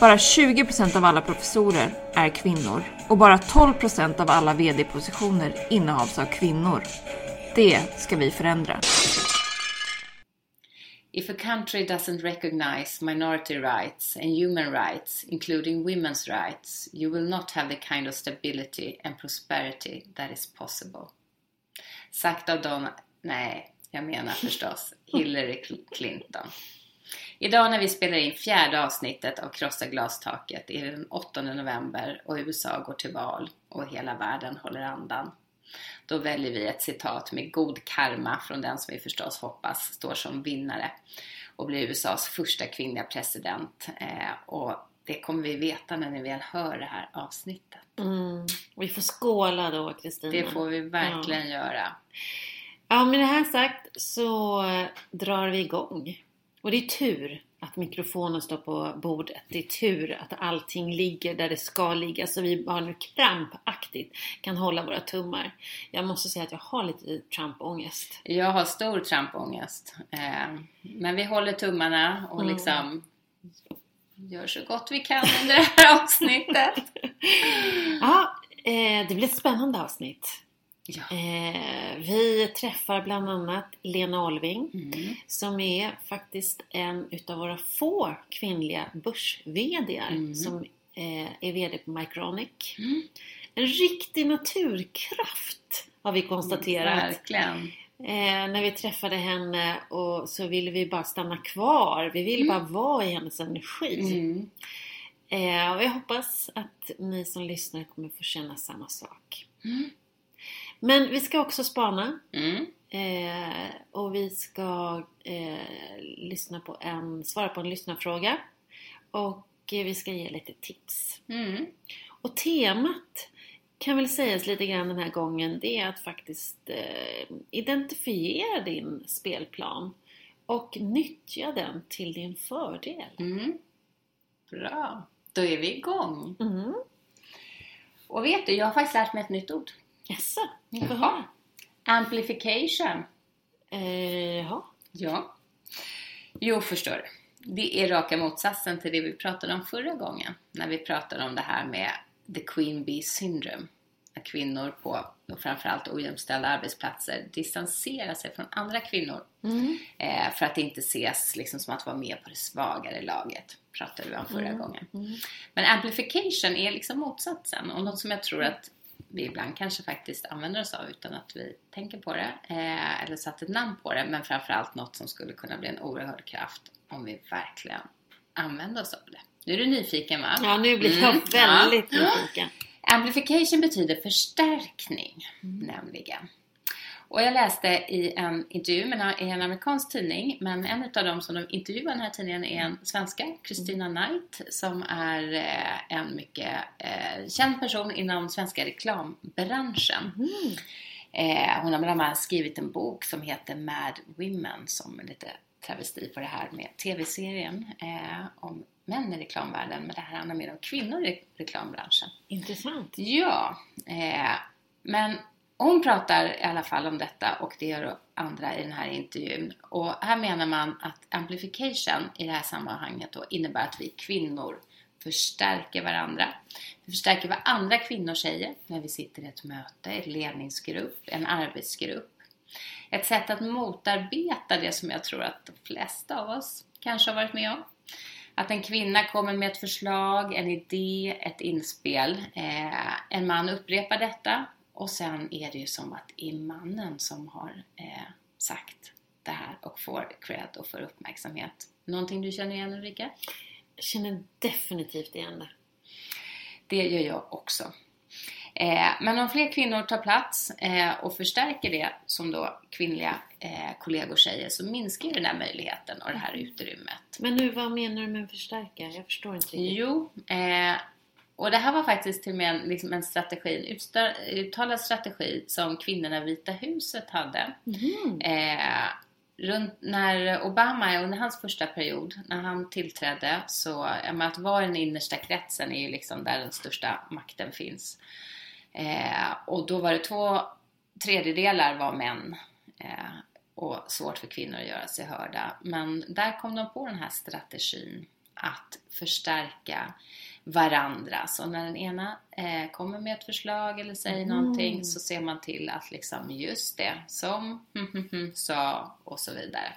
Bara 20% av alla professorer är kvinnor och bara 12% av alla VD-positioner innehas av kvinnor. Det ska vi förändra. If a country doesn't recognize minority rights and human rights, including women's rights, you will not have the kind of stability and prosperity that is possible. Sagt av Don... Nej, jag menar förstås Hillary Clinton. Idag när vi spelar in fjärde avsnittet av Krossa glastaket är det den 8 november och USA går till val och hela världen håller andan. Då väljer vi ett citat med god karma från den som vi förstås hoppas står som vinnare och blir USAs första kvinnliga president. Eh, och det kommer vi veta när ni väl hör det här avsnittet. Mm. Vi får skåla då Kristina. Det får vi verkligen ja. göra. Ja, med det här sagt så drar vi igång. Och det är tur att mikrofonen står på bordet. Det är tur att allting ligger där det ska ligga så vi bara nu krampaktigt kan hålla våra tummar. Jag måste säga att jag har lite trampångest. Jag har stor trampångest. Eh, men vi håller tummarna och mm. liksom gör så gott vi kan under det här avsnittet. ja, eh, det blir ett spännande avsnitt. Ja. Eh, vi träffar bland annat Lena Olving mm. som är faktiskt en utav våra få kvinnliga börs mm. som eh, är VD på Mycronic. Mm. En riktig naturkraft har vi konstaterat. Verkligen. Eh, när vi träffade henne och så ville vi bara stanna kvar. Vi ville bara mm. vara i hennes energi. Mm. Eh, och jag hoppas att ni som lyssnar kommer få känna samma sak. Men vi ska också spana. Mm. Eh, och vi ska eh, lyssna på en, svara på en lyssnarfråga. Och eh, vi ska ge lite tips. Mm. Och temat kan väl sägas lite grann den här gången. Det är att faktiskt eh, identifiera din spelplan. Och nyttja den till din fördel. Mm. Bra! Då är vi igång! Mm. Och vet du, jag har faktiskt lärt mig ett nytt ord. Jaså? Jaha. Amplification. Eh, jaha. Ja. Jo, förstår du. Det är raka motsatsen till det vi pratade om förra gången. När vi pratade om det här med the queen bee syndrome. Att kvinnor på framförallt ojämställda arbetsplatser distanserar sig från andra kvinnor. Mm. Eh, för att inte ses liksom som att vara med på det svagare laget. Pratade vi om förra mm. gången. Mm. Men amplification är liksom motsatsen och något som jag tror att vi ibland kanske faktiskt använder oss av utan att vi tänker på det eh, eller satt ett namn på det men framförallt något som skulle kunna bli en oerhörd kraft om vi verkligen använder oss av det. Nu är du nyfiken va? Ja, nu blir jag mm. väldigt ja. nyfiken. Amplification betyder förstärkning mm. nämligen. Och jag läste i en intervju med i en amerikansk tidning, men en av dem som de intervjuade i den här tidningen är en svenska, Christina Knight, som är eh, en mycket eh, känd person inom svenska reklambranschen. Mm. Eh, hon har bland annat skrivit en bok som heter Mad Women, som är lite travesti på det här med TV-serien om män i reklamvärlden, men det här handlar mer om kvinnor i reklambranschen. Intressant. Ja, men hon pratar i alla fall om detta och det gör andra i den här intervjun. Och här menar man att amplification i det här sammanhanget då innebär att vi kvinnor förstärker varandra. Vi förstärker vad andra kvinnor säger när vi sitter i ett möte, en ledningsgrupp, en arbetsgrupp. Ett sätt att motarbeta det som jag tror att de flesta av oss kanske har varit med om. Att en kvinna kommer med ett förslag, en idé, ett inspel. Eh, en man upprepar detta och sen är det ju som att det är mannen som har eh, sagt det här och får cred och får uppmärksamhet. Någonting du känner igen Ulrika? Jag känner definitivt igen det. Det gör jag också. Eh, men om fler kvinnor tar plats eh, och förstärker det som då kvinnliga eh, kollegor säger så minskar ju den här möjligheten och det här utrymmet. Men nu, vad menar du med förstärka? Jag förstår inte riktigt. Jo, eh, och det här var faktiskt till och med en, liksom en strategi, en uttalad strategi som kvinnorna i Vita huset hade. Mhm. Eh, runt när Obama, under hans första period, när han tillträdde så, att vara i den innersta kretsen är ju liksom där den största makten finns. Eh, och då var det två tredjedelar var män. Eh, och svårt för kvinnor att göra sig hörda. Men där kom de på den här strategin att förstärka varandra. Så när den ena eh, kommer med ett förslag eller säger Mm. någonting så ser man till att liksom just det som sa och så vidare.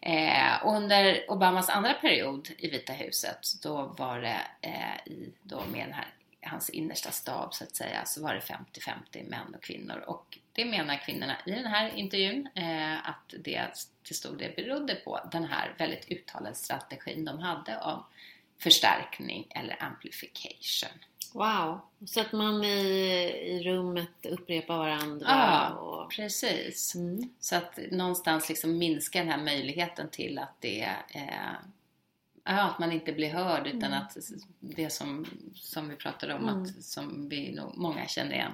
Eh, under Obamas andra period i Vita huset då var det eh, i, då med den här, hans innersta stab så att säga så var det 50-50 män och kvinnor och det menar kvinnorna i den här intervjun eh, att det till stor del berodde på den här väldigt uttalade strategin de hade om förstärkning eller amplification. Wow! Så att man i, i rummet upprepar varandra. Ja, och... precis. Mm. Så att någonstans liksom minska den här möjligheten till att det eh, ja, att man inte blir hörd utan att det som, som vi pratade om, Mm. att, som vi nog många känner igen,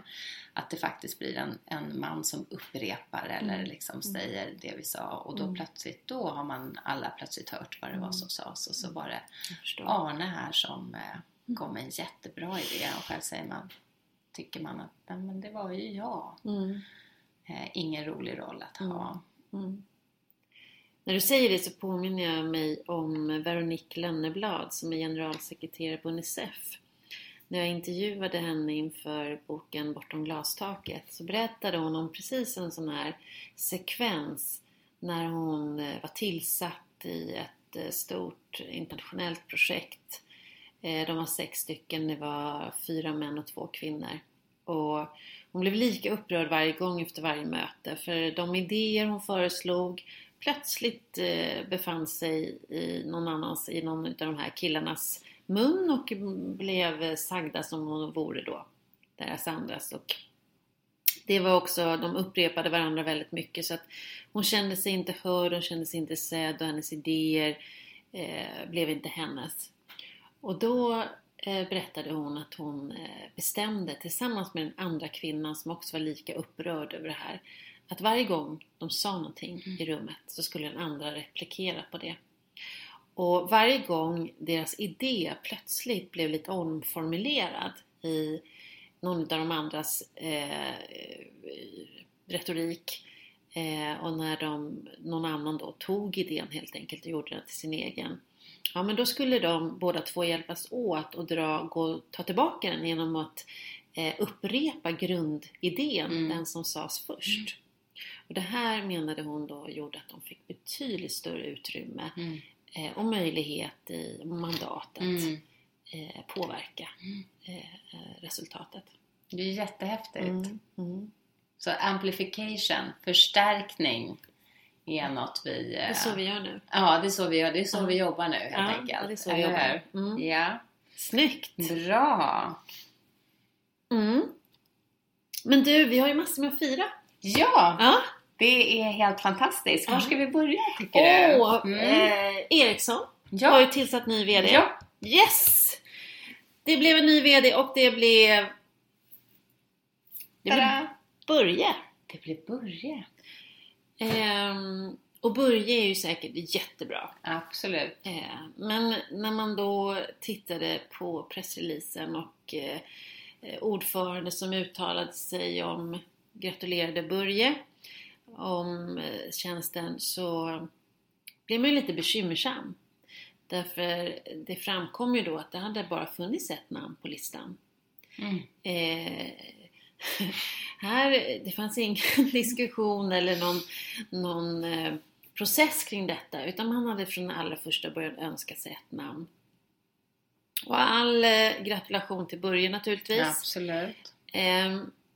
att det faktiskt blir en, en man som upprepar eller liksom säger det vi sa och då plötsligt, då har man alla plötsligt hört vad det var som sades och så var det. Arne här som eh, kom med en jättebra idé och själv säger man, tycker man att "Nej, men det var ju jag. Mm. Eh, ingen rolig roll att ha. När du säger det så påminner jag mig om Veronique Lönneblad som är generalsekreterare på Unicef. När jag intervjuade henne inför boken Bortom glastaket så berättade hon om precis en sån här sekvens när hon eh, var tillsatt i ett eh, stort internationellt projekt. Eh, de var sex stycken, det var fyra män och två kvinnor. Och hon blev lika upprörd varje gång efter varje möte för de idéer hon föreslog plötsligt eh, befann sig i någon annans, i någon av de här killarnas mun och blev sagda som hon de vore då deras andras. Och det var också, de upprepade varandra väldigt mycket så att hon kände sig inte hörd, hon kände sig inte sedd och hennes idéer eh, blev inte hennes. Och då eh, berättade hon att hon eh, bestämde tillsammans med den andra kvinnan som också var lika upprörd över det här att varje gång de sa någonting i rummet så skulle den andra replikera på det. Och varje gång deras idé plötsligt blev lite omformulerad i någon av de andras eh, retorik eh, och när de, någon annan då tog idén helt enkelt och gjorde den till sin egen. Ja men då skulle de båda två hjälpas åt och dra, gå, ta tillbaka den genom att eh, upprepa grundidén, Mm. den som sades först. Och det här menade hon då gjorde att de fick betydligt större utrymme Mm. eh, och möjlighet i mandatet Mm. eh, påverka eh, eh, resultatet. Det är jättehäftigt. Mm. Mm. Så amplification, förstärkning är något vi... Det eh, är så vi gör nu. Ja, det är så vi gör. Det är så vi jobbar nu helt Ja, enkelt. det är så vi jobbar. Mm. Ja. Snyggt! Bra! Mm. Men du, vi har ju massor med att fira. Ja, Ja. Det är helt fantastiskt. Var ska vi börja tycker du? Åh, Mm. eh, Ericsson Ja. har ju tillsatt ny VD. Ja. Yes! Det blev en ny VD och det blev... Det blev! Börje. Det blir Börje. Ehm, och Börje är ju säkert jättebra. Absolut. Eh, Men när man då tittade på pressreleasen och eh, eh, ordförande som uttalade sig om, gratulerade Börje om eh, tjänsten så blev man ju lite bekymmersam. Därför det framkom ju då att det hade bara funnits ett namn på listan. Mm. Eh, här, det fanns ingen diskussion eller någon, någon eh, process kring detta utan man hade från allra första början önskat sig ett namn. Och all eh, gratulation till Börje naturligtvis. Absolut.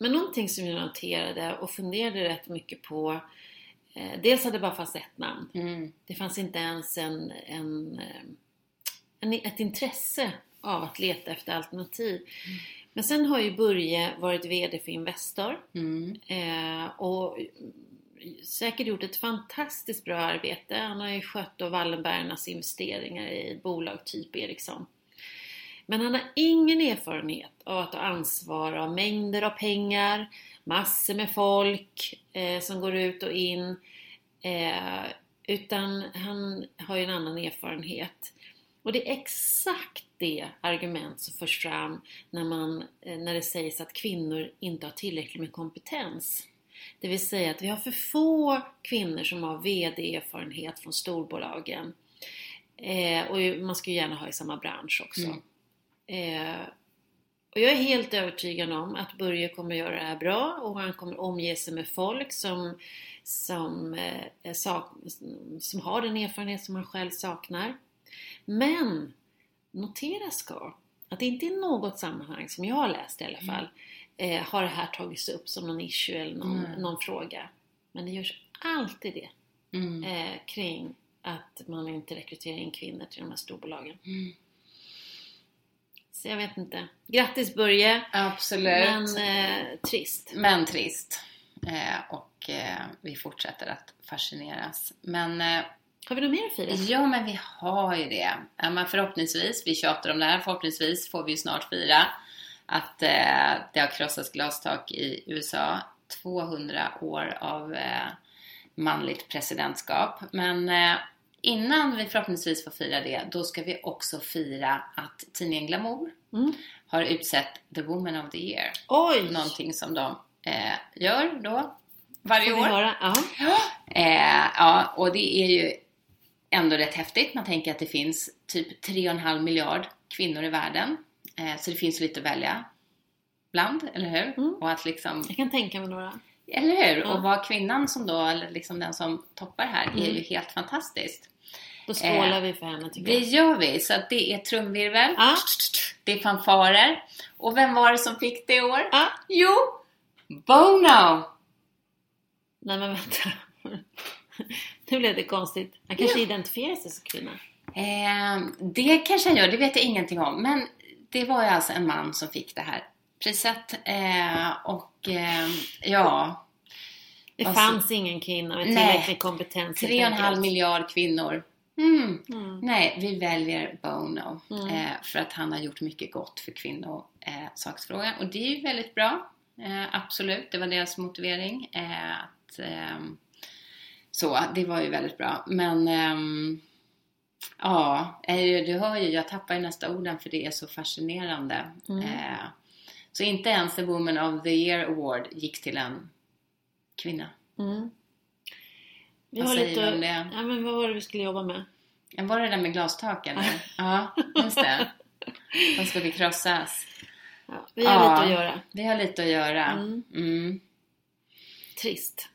Eh, men någonting som jag noterade och funderade rätt mycket på eh, Dels hade det bara fanns ett namn. Mm. Det fanns inte ens en, en, eh, en, ett intresse av att leta efter alternativ. Men sen har ju Börje varit VD för Investor Mm. eh, och säkert gjort ett fantastiskt bra arbete. Han har ju skött då Wallenbergarnas investeringar i bolag typ Ericsson. Men han har ingen erfarenhet av att ta ansvar av mängder av pengar, massor med folk eh, som går ut och in. Eh, utan han har ju en annan erfarenhet. Och det är exakt det argument som förs fram när, man, eh, när det sägs att kvinnor inte har tillräckligt med kompetens. Det vill säga att vi har för få kvinnor som har VD-erfarenhet från storbolagen. Eh, och man ska ju gärna ha i samma bransch också. Mm. Eh, och jag är helt övertygad om att Börje kommer göra det här bra och han kommer omge sig med folk som, som, eh, sak, som har den erfarenhet som han själv saknar. Men notera ska att inte i något sammanhang som jag har läst i alla fall eh, har det här tagits upp som någon issue eller någon, mm. någon fråga. Men det görs alltid det mm. eh, kring att man inte rekryterar in kvinnor till de här storbolagen. Mm. Så jag vet inte. Grattis Börje! Absolut! Men eh, trist. Men trist. Eh, och eh, vi fortsätter att fascineras. Men eh, har vi något mer att fira? Ja, men vi har ju det. Ja, men förhoppningsvis, vi tjatar om det här, förhoppningsvis får vi ju snart fira att eh, det har krossats glastak i USA. 200 år av eh, manligt presidentskap. Men eh, innan vi förhoppningsvis får fira det, då ska vi också fira att tidningen Glamour mm. har utsett The Woman of the Year. Oj! Någonting som de eh, gör då varje år. Höra? Ja. Eh, ja, och det är ju ändå rätt häftigt. Man tänker att det finns typ 3,5 miljard kvinnor i världen. Eh, så det finns lite att välja bland, eller hur? Mm. Och att liksom... Jag kan tänka mig några. Eller hur? Ja. Och vara kvinnan som då, eller liksom den som toppar här, mm. är ju helt fantastiskt. Då skålar eh, vi för henne tycker det jag. Det gör vi. Så det är trumvirvel, ah. det är fanfarer. Och vem var det som fick det i år? Ah. Jo! Bono! Nej men vänta. nu blev det konstigt. Han kanske ja. identifierar sig som kvinna? Eh, det kanske han gör, det vet jag ingenting om. Men det var ju alltså en man som fick det här priset. Eh, och eh, ja... Det alltså, fanns ingen kvinna med tillräcklig kompetens. 3,5 miljard kvinnor. Mm. Mm. Nej, vi väljer Bono mm. eh, för att han har gjort mycket gott för kvinnosaksfrågan eh, och det är ju väldigt bra. Eh, absolut, det var deras motivering. Eh, att, ehm, så, det var ju väldigt bra. Men ehm, ja, du hör ju, jag tappar ju nästa orden för det är så fascinerande. Så inte ens the Woman of the Year Award gick till en kvinna. Mm. Vi vad har säger lite, du om det? Ja, men vad var det vi skulle jobba med? Var det där med glastak eller? ja, just det. De skulle krossas. Ja, vi har ja, lite att göra. Vi har lite att göra. Mm. Mm. Trist.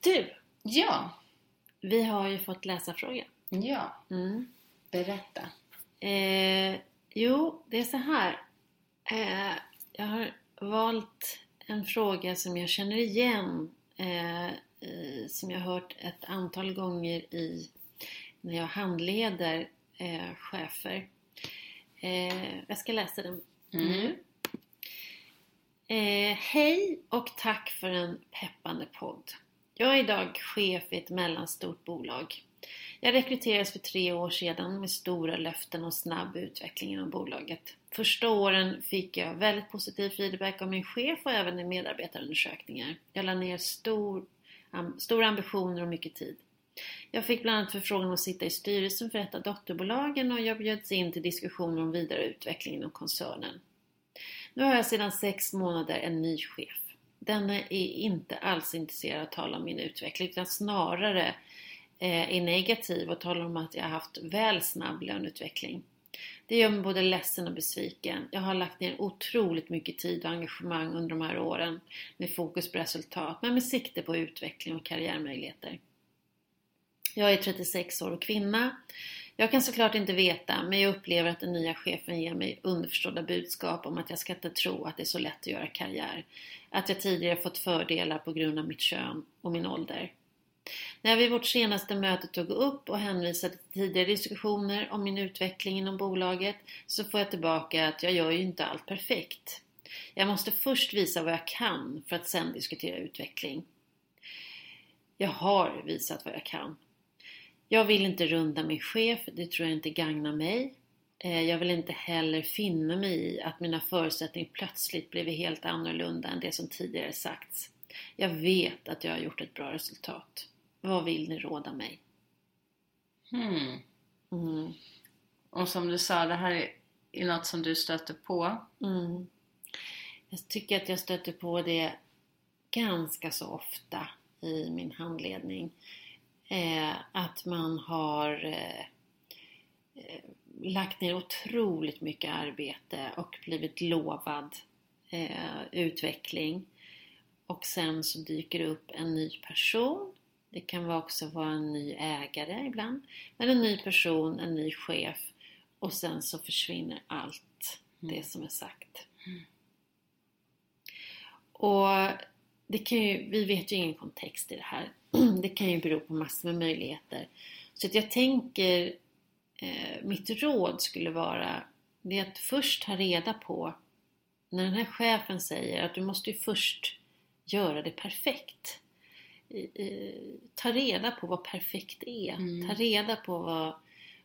Du! Ja? Vi har ju fått läsa frågan. Ja. Mm. Berätta. Eh, jo, det är så här. Eh, jag har valt en fråga som jag känner igen. Eh, som jag har hört ett antal gånger i när jag handleder eh, chefer. Eh, jag ska läsa den mm. nu. Eh, hej och tack för en peppande podd. Jag är idag chef i ett mellanstort bolag. Jag rekryterades för tre år sedan med stora löften och snabb utveckling inom bolaget. Första åren fick jag väldigt positiv feedback av min chef och även i medarbetarundersökningar. Jag la ner stor, stora ambitioner och mycket tid. Jag fick bland annat förfrågan att sitta i styrelsen för ett av dotterbolagen och jag bjöds in till diskussioner om vidare utveckling inom koncernen. Nu har jag sedan sex månader en ny chef. Denne är inte alls intresserad av att tala om min utveckling utan snarare Eh, är negativ och talar om att jag har haft väl snabb löneutveckling. Det gör mig både ledsen och besviken. Jag har lagt ner otroligt mycket tid och engagemang under de här åren med fokus på resultat men med sikte på utveckling och karriärmöjligheter. Jag är 36 år och kvinna. Jag kan såklart inte veta men jag upplever att den nya chefen ger mig underförstådda budskap om att jag ska inte tro att det är så lätt att göra karriär. Att jag tidigare fått fördelar på grund av mitt kön och min ålder. När vi vid vårt senaste möte tog upp och hänvisade till tidigare diskussioner om min utveckling inom bolaget så får jag tillbaka att jag gör ju inte allt perfekt. Jag måste först visa vad jag kan för att sen diskutera utveckling. Jag har visat vad jag kan. Jag vill inte runda min chef, det tror jag inte gagnar mig. Eh, jag vill inte heller finna mig i att mina förutsättningar plötsligt blivit helt annorlunda än det som tidigare sagts. Jag vet att jag har gjort ett bra resultat. Vad vill ni råda mig? Hmm. Mm. Och som du sa, det här är, är något som du stöter på. Mm. Jag tycker att jag stöter på det ganska så ofta i min handledning. Eh, att man har eh, eh, lagt ner otroligt mycket arbete och blivit lovad eh, utveckling. Och sen så dyker det upp en ny person. Det kan också vara en ny ägare ibland. Men en ny person, en ny chef och sen så försvinner allt det som är sagt. Och det kan ju, vi vet ju ingen kontext i det här. Det kan ju bero på massor med möjligheter. Så att jag tänker, eh, mitt råd skulle vara det att först ta reda på när den här chefen säger att du måste ju först göra det perfekt. Ta reda på vad perfekt är. Mm. Ta reda på vad,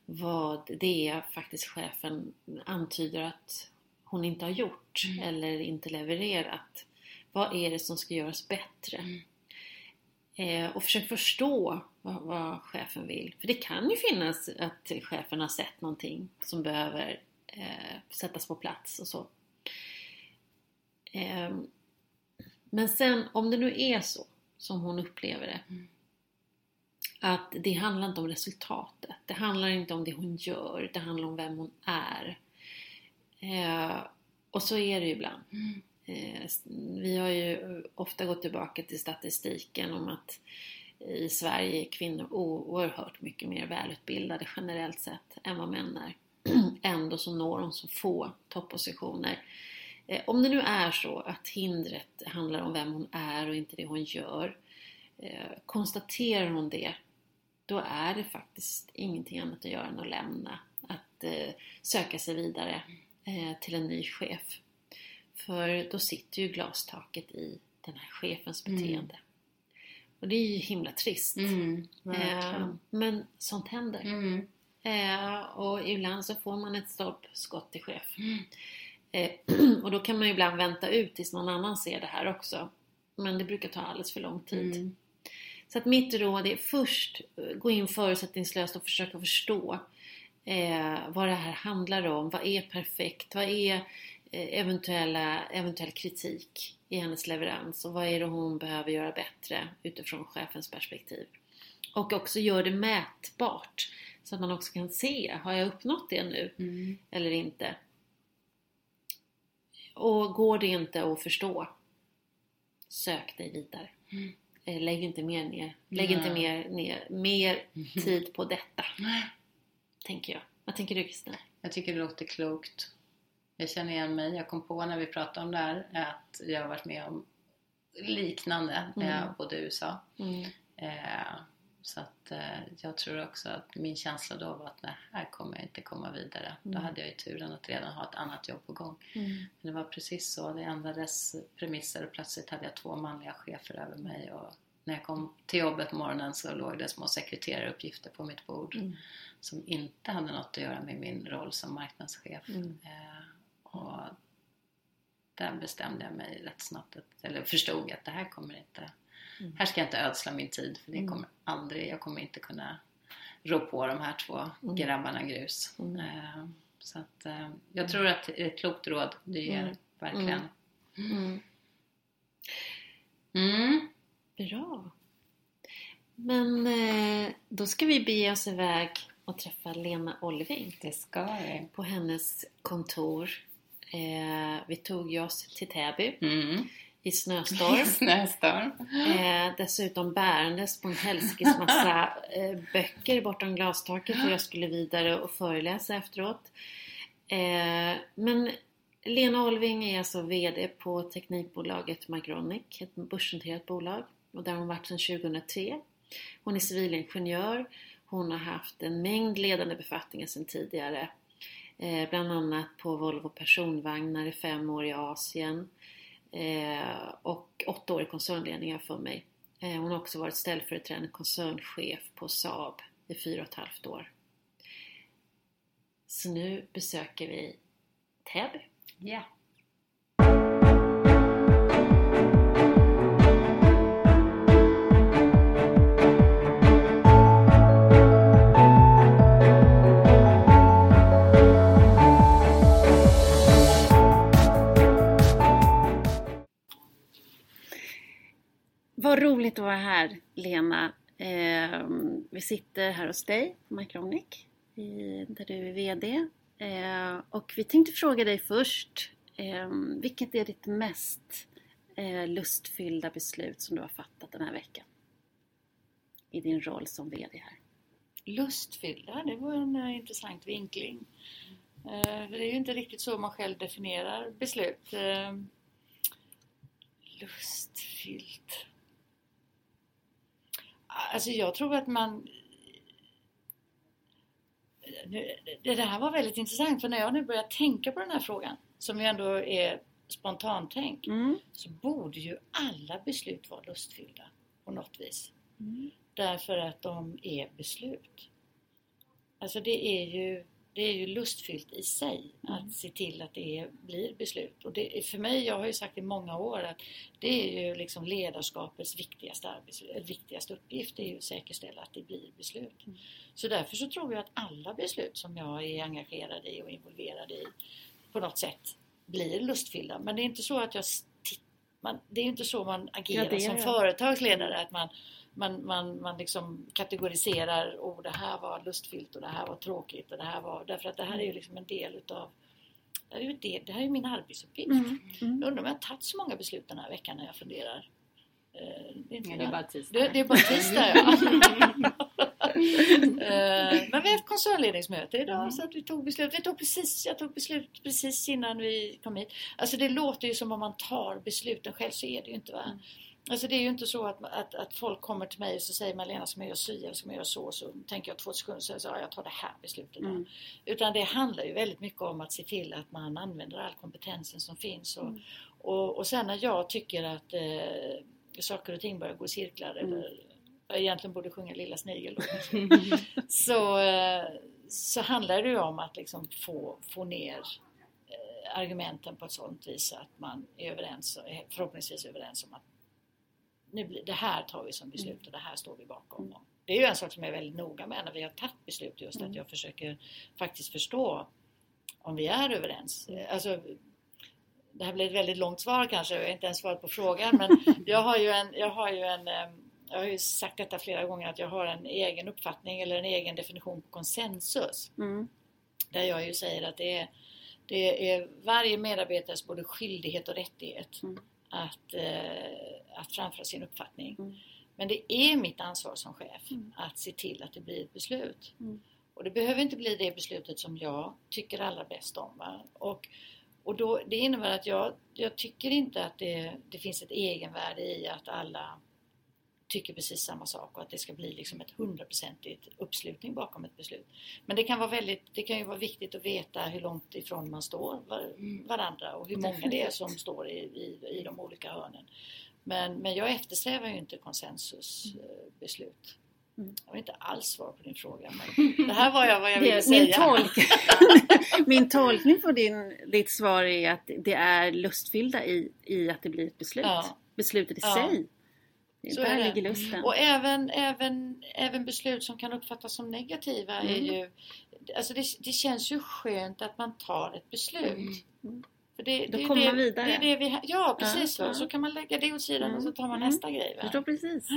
vad det är faktiskt chefen antyder att hon inte har gjort Mm. eller inte levererat. Vad är det som ska göras bättre? Mm. Eh, och försök förstå vad, vad chefen vill. För det kan ju finnas att chefen har sett någonting som behöver eh, sättas på plats och så. Eh, men sen om det nu är så som hon upplever det. Mm. Att det handlar inte om resultatet. Det handlar inte om det hon gör. Det handlar om vem hon är. Eh, och så är det ju ibland. Mm. Eh, vi har ju ofta gått tillbaka till statistiken om att i Sverige är kvinnor oerhört mycket mer välutbildade generellt sett än vad män är. Ändå så når de så få toppositioner. Eh, Om det nu är så att hindret handlar om vem hon är och inte det hon gör. eh, Konstaterar hon det, då är det faktiskt ingenting annat att göra än att lämna. Att eh, söka sig vidare till en ny chef. För då sitter ju glastaket i den här chefens Mm. beteende. Och det är ju himla trist. Mm. Eh, men sånt händer. Mm. Eh, och ibland så får man ett stolpskott till chef. Eh, och då kan man ju ibland vänta ut tills någon annan ser det här också. Men det brukar ta alldeles för lång tid. Mm. Så att mitt råd är först eh, gå in förutsättningslöst och försöka förstå eh, vad det här handlar om. Vad är perfekt? Vad är eh, eventuella, eventuell kritik i hennes leverans? Och vad är det hon behöver göra bättre utifrån chefens perspektiv? Och också gör det mätbart. Så att man också kan se, har jag uppnått det nu Mm. eller inte? Och går det inte att förstå, sök dig vidare. Mm. Eh, Lägg inte mer ner, lägg inte mer, ner, mer tid på detta, tänker jag. Vad tänker du Kristina? Jag tycker det låter klokt. Jag känner igen mig. Jag kom på när vi pratade om det här att jag har varit med om liknande jag Mm. bodde i USA. Mm. Eh, så att eh, jag tror också att min känsla då var att nej, här kommer jag inte komma vidare. Då Mm. hade jag ju turen att redan ha ett annat jobb på gång. Mm. Men det var precis så. Det ändrades premisser och plötsligt hade jag två manliga chefer över mig. Och när jag kom till jobbet på morgonen så låg det små sekreteraruppgifter på mitt bord Mm. som inte hade något att göra med min roll som marknadschef. Mm. Eh, och där bestämde jag mig rätt snabbt, eller förstod att det här kommer inte, Mm. här ska jag inte ödsla min tid för det Mm. kommer aldrig, jag kommer inte kunna rå på de här två Mm. grabbarna grus. Mm. Eh, så att eh, jag tror att det är ett klokt råd du ger, Mm. verkligen. Bra! Men eh, då ska vi bege oss iväg och träffa Lena Olving Det ska vi. på hennes kontor. Eh, vi tog oss till Täby Mm. I snöstorm. Snöstorm. Eh, dessutom bärandes på en helskes massa eh, böcker bortom glastaket för jag skulle vidare och föreläsa efteråt. Eh, men Lena Olving är alltså VD på teknikbolaget Mygronic, ett börsnoterat bolag. Och där har hon varit sedan 2003. Hon är civilingenjör. Hon har haft en mängd ledande befattningar sedan tidigare. Eh, bland annat på Volvo personvagnar i fem år i Asien. Eh, och åtta år i koncernledningen för mig. Eh, hon har också varit ställföreträdande koncernchef på Saab i fyra och ett halvt år. Så nu besöker vi Täby. Ja. Vad roligt att vara här Lena. Eh, vi sitter här hos dig på Mycronic i- där du är VD. Eh, och vi tänkte fråga dig först, eh, vilket är ditt mest eh, lustfyllda beslut som du har fattat den här veckan? I din roll som VD här. Lustfyllda, det var en eh, intressant vinkling. För det är ju inte riktigt så man själv definierar beslut. Ehm, lustfyllt. Alltså jag tror att man... Det här var väldigt intressant för när jag nu börjar tänka på den här frågan som ju ändå är spontantänk Mm. så borde ju alla beslut vara lustfyllda på något vis. Därför att de är beslut. Alltså det är ju, det är ju lustfyllt i sig att se till att det blir beslut. Och det, för mig, jag har ju sagt i många år att det är ju liksom ledarskapets viktigaste, arbets, viktigaste uppgift, det är ju att säkerställa att det blir beslut. Så därför så tror jag att alla beslut som jag är engagerad i och involverad i på något sätt blir lustfyllda. Men det är inte så att jag man, det är inte så man agerar Graderar. som företagsledare att man, man, man, man liksom kategoriserar oh, det här var lustfyllt och det här var tråkigt och det här var därför att det här är ju liksom en del utav det här är ju, det, det här är ju min arbetsuppgift. Mm. Mm. Jag undrar om jag har tagit så många beslut den här veckan när jag funderar. Eh, Det är, inte Ja, det är bara tisdag. det, det är bara tisdag ja. Eh, Men vi har ett koncernledningsmöte idag så att vi tog beslut. Vi tog precis, jag tog beslut precis innan vi kom hit. Alltså det låter ju som om man tar besluten själv, så är det ju inte va. Alltså det är ju inte så att, att, att folk kommer till mig och så säger Malena ska man göra si eller ska man göra så så tänker jag två sekunder så säger ja, jag tar det här beslutet. då." Mm. Utan det handlar ju väldigt mycket om att se till att man använder all kompetensen som finns. Och, och, och sen när jag tycker att eh, saker och ting börjar gå i cirklar eller jag egentligen borde sjunga Lilla snigel så, eh, så handlar det ju om att liksom få, få ner eh, argumenten på ett sådant vis att man är överens, förhoppningsvis överens om att nu blir, det här tar vi som beslut och det här står vi bakom. Det är ju en sak som jag är väldigt noga med när vi har tagit beslut just att jag försöker faktiskt förstå om vi är överens. Eh, Alltså, det här blir ett väldigt långt svar kanske, jag har inte ens svarat på frågan men jag har ju en, jag har ju en eh, jag har ju sagt detta flera gånger att jag har en egen uppfattning eller en egen definition på konsensus. Mm. Där jag ju säger att det är, det är varje medarbetares både skyldighet och rättighet Mm. Att, eh, att framföra sin uppfattning. Mm. Men det är mitt ansvar som chef Mm. att se till att det blir ett beslut. Mm. Och det behöver inte bli det beslutet som jag tycker allra bäst om. Va? Och, och då, det innebär att jag, jag tycker inte att det, det finns ett egenvärde i att alla tycker precis samma sak och att det ska bli liksom ett hundraprocentigt uppslutning bakom ett beslut. Men det kan, vara väldigt, det kan ju vara viktigt att veta hur långt ifrån man står var, varandra och hur många det är som står i, i, i de olika hörnen. Men, men jag eftersträvar ju inte konsensusbeslut. Mm. Jag har inte alls svar på din fråga men det här var jag vad jag ville Det, min, säga. tolk, min tolkning på din, ditt svar är att det är lustfyllda i, i att det blir ett beslut. Ja. Beslutet i Ja. sig. Så Där är ligger lusten. Och även, även, även beslut som kan uppfattas som negativa är Mm. ju... Alltså det, det känns ju skönt att man tar ett beslut. Mm. För det, Då det, är kommer det, man vidare. Det är det vi, ja, precis. Ja, ja. Så kan man lägga det åt sidan och så tar man Mm. nästa grej. Va? Förstår precis.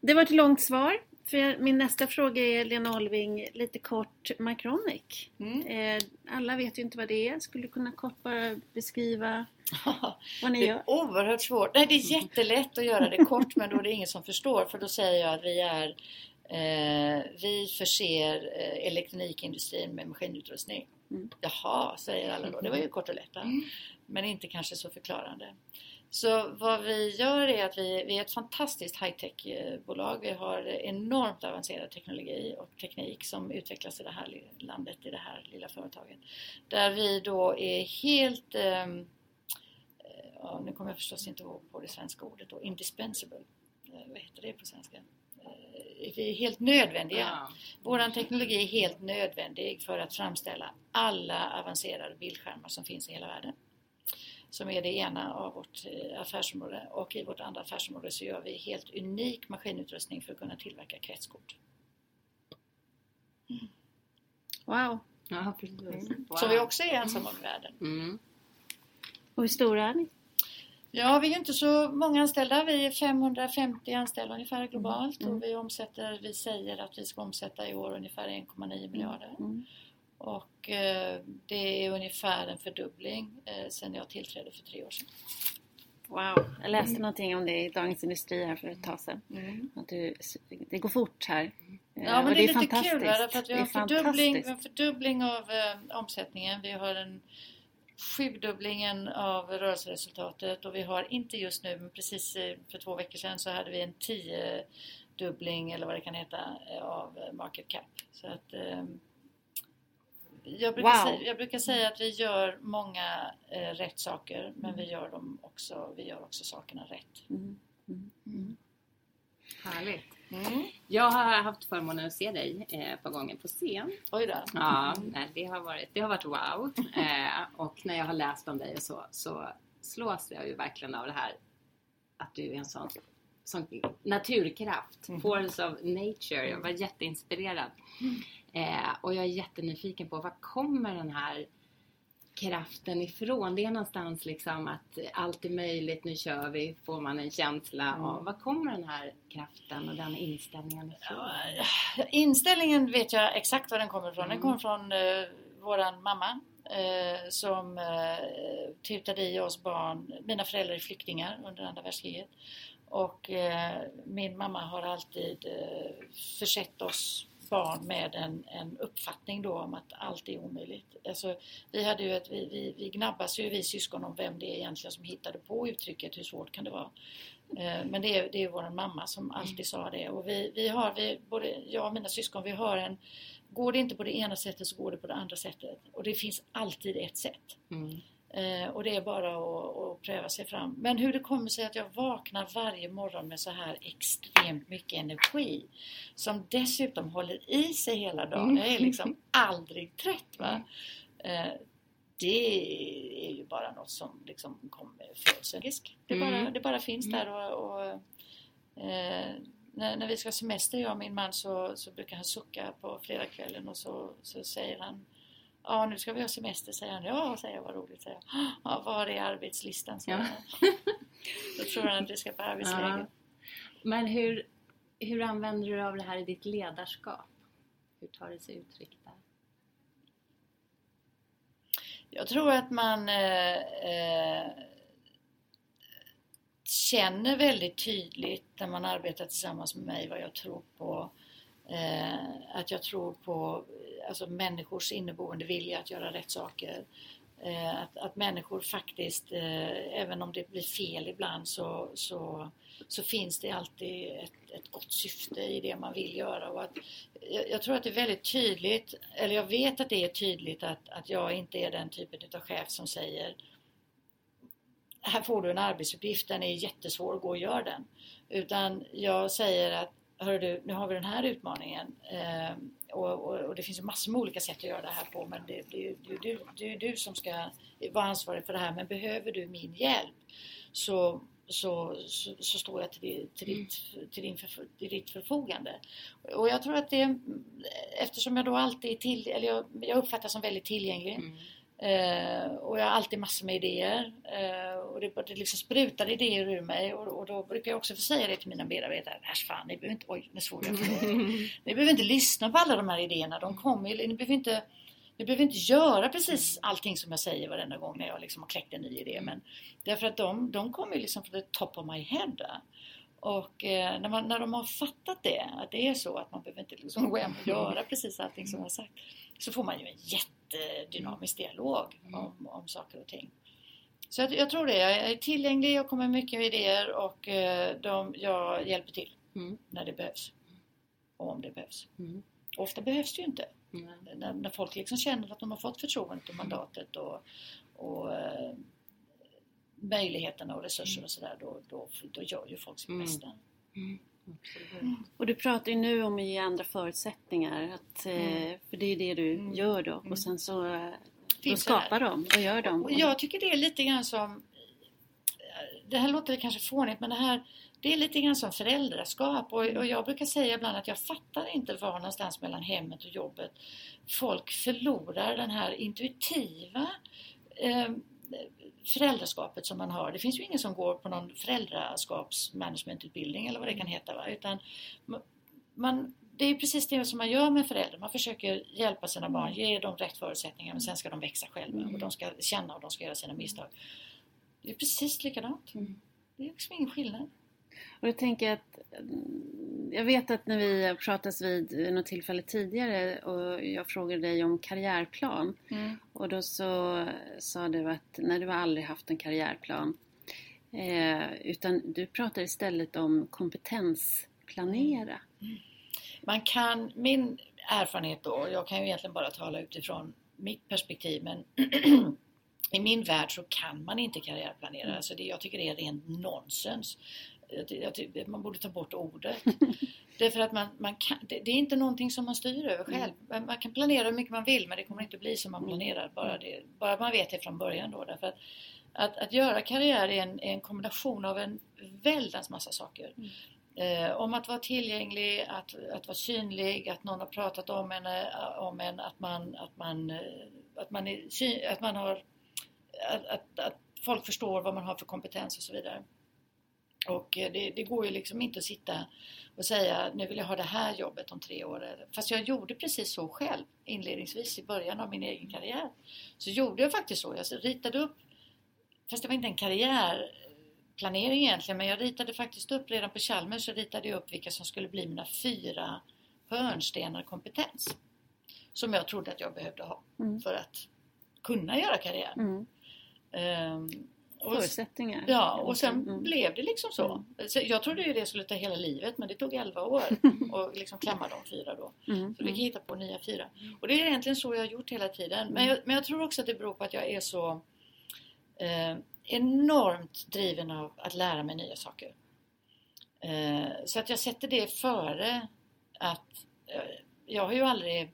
Det var ett långt svar. För min nästa fråga är Lena Olving, lite kort Micronic. Mm. Eh, alla vet ju inte vad det är. Skulle du kunna kort bara beskriva vad ni Det gör? är oerhört svårt. Nej, det är jättelätt att göra det kort men då är det ingen som förstår för då säger jag att vi är eh, vi förser eh, elektronikindustrin med maskinutrustning. Mm. Jaha, säger alla då. Det var ju kort och lätt. va? Men inte kanske så förklarande. Så vad vi gör är att vi, vi är ett fantastiskt high-tech-bolag. Vi har enormt avancerad teknologi och teknik som utvecklas i det här landet, i det här lilla företaget. Där vi då är helt ehm, eh, ja, nu kommer jag förstås inte ihåg på det svenska ordet då, indispensable. Eh, vad heter det på svenska? Eh, vi är helt nödvändiga. Ja. Vår teknologi är helt nödvändig för att framställa alla avancerade bildskärmar som finns i hela världen. Som är det ena av vårt eh, affärsområde och i vårt andra affärsområde så gör vi helt unik maskinutrustning för att kunna tillverka kretskort. Wow! Ja, precis. Wow. Så vi också är ensamma i världen. Mm. Och hur stora är ni? Ja, vi är inte så många anställda. Vi är 550 anställda ungefär globalt Mm. och vi omsätter, vi säger att vi ska omsätta i år ungefär 1,9 miljarder. Mm. Och eh, det är ungefär en fördubbling eh, sedan jag tillträdde för tre år sedan. Wow! Jag läste någonting om det i Dagens Industri här för ett tag sedan. Att du, det går fort här. Eh, Ja, men och det är, lite kul för att vi Det har en fördubbling, en fördubbling av eh, omsättningen. Vi har en sjudubblingen av rörelseresultatet och vi har inte just nu, men precis eh, för två veckor sedan så hade vi en tiodubbling eller vad det kan heta eh, av eh, market cap. Så att, eh, jag, brukar Wow. säga, jag brukar säga att vi gör många eh, rätt saker men vi gör dem också, vi gör också sakerna rätt. Mm. Mm. Härligt. Mm. Jag har haft förmånen att se dig eh, ett par gånger på scen. Oj då. Ja, nej, det, har varit, det har varit wow. Eh, och när jag har läst om dig och så, så slås jag ju verkligen av det här att du är en sån, sån naturkraft. Force of nature. Jag var jätteinspirerad. Eh, och jag är jättenyfiken på var kommer den här kraften ifrån? Det är någonstans liksom att allt är möjligt, nu kör vi, får man en känsla av. Var kommer den här kraften och den inställningen ifrån? Inställningen vet jag exakt var den kommer ifrån. Den Mm. kommer från eh, våran mamma eh, som eh, tutade i oss barn. Mina föräldrar är flyktingar under andra världskriget. Och eh, min mamma har alltid eh, försett oss barn med en, en uppfattning då om att allt är omöjligt. Alltså, vi, hade ju ett, vi, vi, vi gnabbas ju vi syskon om vem det är egentligen som hittade på uttrycket hur svårt kan det vara. Eh, Men det är, det är vår mamma som alltid sa det och vi, vi har, vi, både jag och mina syskon, vi har en Går det inte på det ena sättet så går det på det andra sättet och det finns alltid ett sätt. Mm. Eh, och det är bara att, att pröva sig fram. Men hur det kommer sig att jag vaknar varje morgon med så här extremt mycket energi som dessutom håller i sig hela dagen. Jag är liksom aldrig trött. Va? Eh, det är ju bara något som liksom kommer födseln. Det, bara, Mm. det bara finns där och, och eh, när, när vi ska ha semester, jag och min man, så, så brukar han sucka på fredagskvällen och så, så säger han Ja, nu ska vi ha semester, säger han. Ja, säger jag, vad roligt, säger jag. Ja, var är arbetslistan, säger Ja. han. Då tror han att vi ska på arbetsläger. Ja. Men hur, hur använder du av det här i ditt ledarskap? Hur tar det sig uttryck där? Jag tror att man eh, eh, känner väldigt tydligt när man arbetar tillsammans med mig vad jag tror på. Eh, att jag tror på alltså, människors inneboende vilja att göra rätt saker. Eh, att, att människor faktiskt, eh, även om det blir fel ibland så, så, så finns det alltid ett, ett gott syfte i det man vill göra. Och att, jag, jag tror att det är väldigt tydligt, eller jag vet att det är tydligt att, att jag inte är den typen av chef som säger här får du en arbetsuppgift, den är jättesvår, gå och gör den. Utan jag säger att Hör du, nu har vi den här utmaningen eh, och, och, och det finns ju massor med olika sätt att göra det här på men det, det, det, du, det är du som ska vara ansvarig för det här men behöver du min hjälp så, så, så, så står jag till, till, ditt, till, din till ditt förfogande. Och jag tror att det, eftersom jag då alltid är till, eller jag, jag uppfattas som väldigt tillgänglig Mm. Eh, och jag har alltid massor med idéer. Eh, och det, det liksom sprutar idéer ur mig. Och, och då brukar jag också få säga det till mina medarbetare. Äsch fan, ni behöver inte... Oj, nu svor jag. ni behöver inte lyssna på alla de här idéerna. De kommer. Ni behöver inte... Ni behöver inte göra precis allting som jag säger varenda gång när jag liksom har kläckt en ny idé. Men därför att de, de kommer liksom från the top of my head. Och eh, när, man, när de har fattat det, att det är så att man behöver inte liksom gå hem och göra precis allting som jag har sagt. Så får man ju en jättedynamisk dialog om, om saker och ting. Så jag, jag tror det. Jag är tillgänglig, jag kommer med mycket idéer och eh, de, jag hjälper till Mm. när det behövs. Och om det behövs. Mm. Ofta behövs det ju inte. Mm. När, när folk liksom känner att de har fått förtroendet och mandatet och, och eh, möjligheterna och resurser och sådär, då, då, då gör ju folk sitt Mm. Bästa. Och du pratar ju nu om att ge andra förutsättningar. Att, mm. För det är det du mm. gör då. Och sen så eh, då skapar de och gör de. Och jag tycker det är lite grann som Det här låter kanske fånigt men det här det är lite grann som föräldraskap och, och, jag brukar säga ibland att jag fattar inte var någonstans mellan hemmet och jobbet folk förlorar den här intuitiva eh, föräldraskapet som man har. Det finns ju ingen som går på någon föräldraskapsmanagementutbildning eller vad det kan heta. Va? Utan man, det är precis det som man gör med föräldrar. Man försöker hjälpa sina barn, ge dem rätt förutsättningar men sen ska de växa själva och de ska känna och de ska göra sina misstag. Det är precis likadant. Mm. Det är liksom ingen skillnad. Och jag tänker att jag vet att när vi pratades vid något tillfälle tidigare och jag frågade dig om karriärplan mm. och då så sa du att när du har aldrig haft en karriärplan eh, utan du pratar istället om kompetensplanera. Mm. Man kan, min erfarenhet då, jag kan ju egentligen bara tala utifrån mitt perspektiv men i min värld så kan man inte karriärplanera. Mm. Alltså det, jag tycker det är rent nonsens jag, man borde ta bort ordet. Därför att man, man kan, det, det, är inte någonting som man styr över själv. Mm. Man kan planera hur mycket man vill men det kommer inte bli som man mm. planerar. Bara, det, bara man vet det från början då. Därför att, att, att göra karriär är en, är en kombination av en väldans massa saker. Mm. Eh, om att vara tillgänglig, att, att vara synlig, att någon har pratat om en, eh, om en att man, att man, eh, att man, är, att man har att, att, att folk förstår vad man har för kompetens och så vidare. Och eh, det, det, går ju liksom inte att sitta och säga nu vill jag ha det här jobbet om tre år. Fast jag gjorde precis så själv inledningsvis i början av min egen karriär. Så gjorde jag faktiskt så. Jag ritade upp, fast det var inte en karriärplanering egentligen, men jag ritade faktiskt upp redan på Chalmers så ritade jag upp vilka som skulle bli mina fyra hörnstenar kompetens. Som jag trodde att jag behövde ha mm. för att kunna göra karriär. Mm. Um, förutsättningar. Ja, och sen mm. blev det liksom så. Mm. så. Jag trodde ju det skulle ta hela livet men det tog 11 år att liksom klämma de fyra då. Mm. Så vi kan hitta på nya fyra. Och det är egentligen så jag har gjort hela tiden. Men jag, men jag tror också att det beror på att jag är så eh, enormt driven av att lära mig nya saker. Eh, så att jag sätter det före att eh, jag har ju aldrig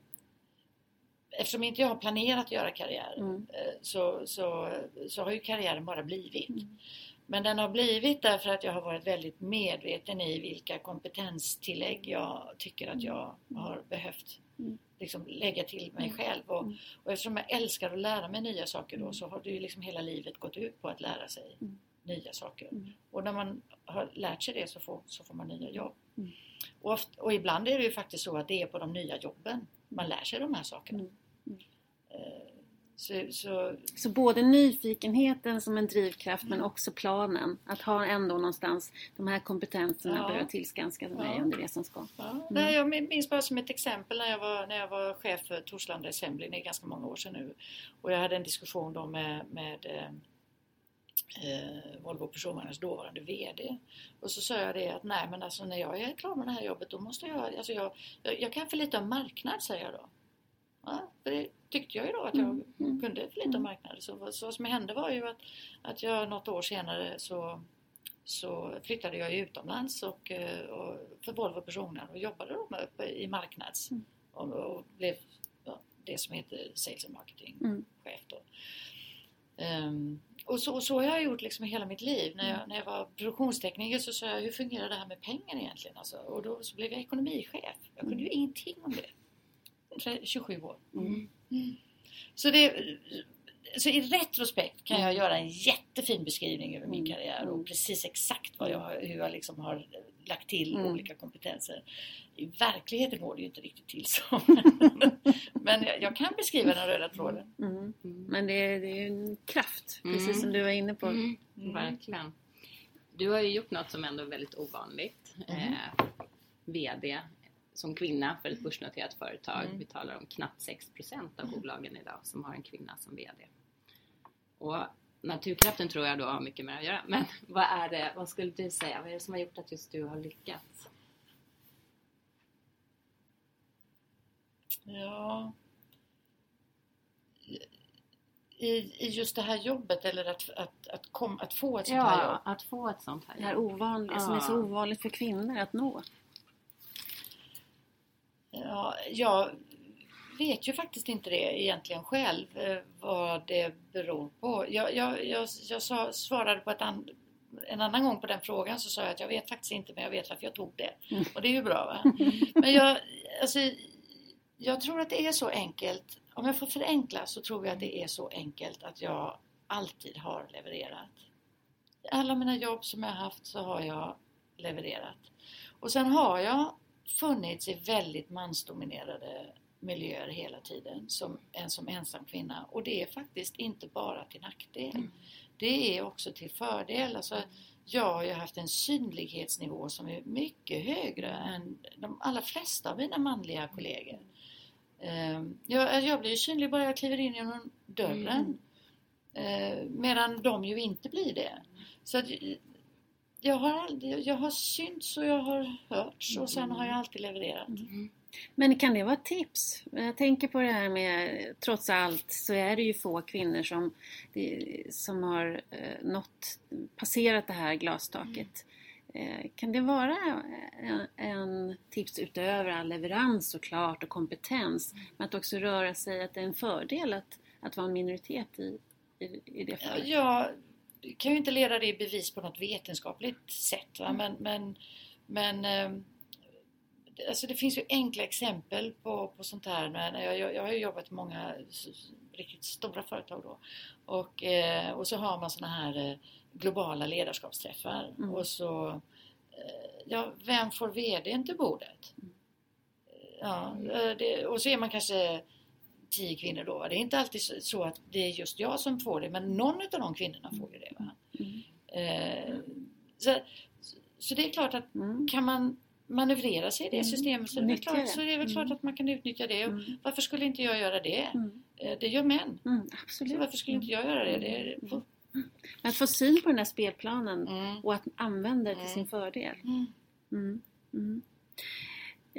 eftersom inte jag har planerat att göra karriär mm. Eh, så, så, så har ju karriären bara blivit. Mm. Men den har blivit därför att jag har varit väldigt medveten i vilka kompetenstillägg jag tycker att jag mm. har behövt mm. liksom, lägga till mig mm. själv. Och, mm. och eftersom jag älskar att lära mig nya saker då så har det ju liksom hela livet gått ut på att lära sig nya saker. Och när man har lärt sig det så får, så får man nya jobb. Och, ofta, och ibland är det ju faktiskt så att det är på de nya jobben man lär sig de här sakerna. Så, så... så, både nyfikenheten som en drivkraft mm. men också planen. Att ha ändå någonstans de här kompetenserna ja. behöver tillskanska mig ja. under resans gång. Ja. Mm. Nej, jag minns bara som ett exempel när jag var, när jag var chef för Torslanda Assembly, det är ganska många år sedan nu. Och jag hade en diskussion då med, med eh, eh Volvo Personvagnars dåvarande VD. Och så sa jag det att nej men alltså när jag är klar med det här jobbet då måste jag, alltså jag, jag, jag kan för lite om marknad säger jag då. Ja, för det tyckte jag ju då att jag mm. mm. kunde för lite om mm. marknaden. Så, så vad som hände var ju att, att jag något år senare så, så flyttade jag utomlands och, eh, och för Volvo Personer och jobbade då med, i marknads mm. och, och, blev ja, det som heter Sales and Marketing mm. chef då. Um, och så, så har jag gjort liksom hela mitt liv. När jag, mm. när jag var produktionstekniker så sa jag hur fungerar det här med pengar egentligen? Alltså, och då så blev jag ekonomichef. Jag kunde ju ingenting om det. 27 år. Mm. Mm. Så, det, så i retrospekt kan jag göra en jättefin beskrivning över min mm. karriär och precis exakt vad jag, hur jag liksom har lagt till mm. olika kompetenser. I verkligheten går det ju inte riktigt till så. Men jag, jag kan beskriva den röda tråden. Mm. mm. Men det är, det är en kraft, precis som du var inne på. Verkligen. Du har ju gjort något som ändå är väldigt ovanligt. Eh, VD som kvinna för ett börsnoterat företag. Mm. Vi talar om knappt 6% av bolagen idag som har en kvinna som VD. Och naturkraften tror jag då har mycket med att göra. Men vad är det, vad skulle du säga, vad är det som har gjort att just du har lyckats? Ja i, i just det här jobbet eller att, att, att, kom, att få ett sånt här jobb? Ja, att få ett sånt här Det här jobb. ovanliga, som är så Ja. ovanligt för kvinnor att nå. Ja, jag vet ju faktiskt inte det egentligen själv eh, vad det beror på. Jag, jag, jag, jag sa, svarade på ett an, en annan gång på den frågan så sa jag att jag vet faktiskt inte men jag vet varför jag tog det. Mm. Och det är ju bra va? Men jag, alltså, jag tror att det är så enkelt. Om jag får förenkla så tror jag att det är så enkelt att jag alltid har levererat. I alla mina jobb som jag har haft så har jag levererat. Och sen har jag funnits i väldigt mansdominerade miljöer hela tiden som som ensam kvinna. Och det är faktiskt inte bara till nackdel. Det är också till fördel. Alltså, jag har ju haft en synlighetsnivå som är mycket högre än de allra flesta av mina manliga kollegor. Ehm, Jag, jag blir synlig bara jag kliver in genom dörren. Eh, Medan de ju inte blir det. Så jag har, aldrig, jag har synts och jag har hörts och sen har jag alltid levererat. Men kan det vara tips? Jag tänker på det här med, trots allt så är det ju få kvinnor som, som har eh, nått, passerat det här glastaket. Eh, Kan det vara en, en tips utöver all leverans såklart och kompetens, men att också röra sig, att det är en fördel att, att vara en minoritet i, i, i det Ja, fallet? Jag kan ju inte leda det i bevis på något vetenskapligt sätt. Va? Men, men, men ehm, alltså det finns ju enkla exempel på, på sånt här. Jag, jag, jag har ju jobbat i många riktigt stora företag då. Och, eh, och så har man såna här eh, globala ledarskapsträffar. Mm. Och så, eh, ja, vem får VDn till bordet? Ja, eh, det, och så är man kanske tio kvinnor då. va? Det är inte alltid så- att det är just jag som får det, men någon av de kvinnorna får ju det. Va? Mm. Eh, så, så det är klart att Mm. kan man manövrera sig i det Mm. systemet så är, det väl Nyttja klart, det. så är det väl klart Mm. att man kan utnyttja det. Och Mm. Varför skulle inte jag göra det? Mm. Eh, Det gör män. Mm, Så absolut. varför skulle inte jag göra det? det är, Att få syn på den här spelplanen mm. och att använda det till Mm. sin fördel.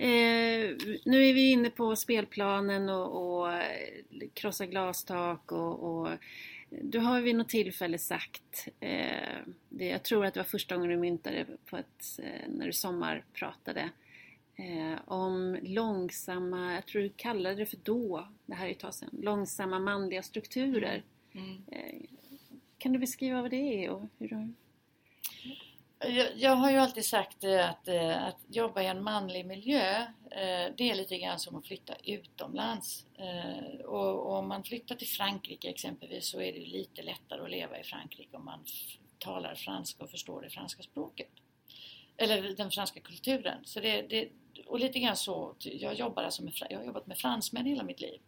Eh, nu är vi inne på spelplanen och, och eh, krossa glastak och, och du har vid något tillfälle sagt, eh, det, jag tror att det var första gången du myntade på ett, eh, när du sommarpratade, eh, om långsamma, jag tror du kallade det för då, det här är ett tag sedan, långsamma manliga strukturer. Mm. Eh, kan du beskriva vad det är och hur du... Jag, jag har ju alltid sagt eh, att, eh, att jobba i en manlig miljö, eh, det är lite grann som att flytta utomlands. Och, och om man flyttar till Frankrike exempelvis så är det lite lättare att leva i Frankrike om man talar franska och förstår det franska språket. Eller den franska kulturen. Så det, det, och lite grann så, jag jobbar alltså med, jag har jobbat med fransmän hela mitt liv.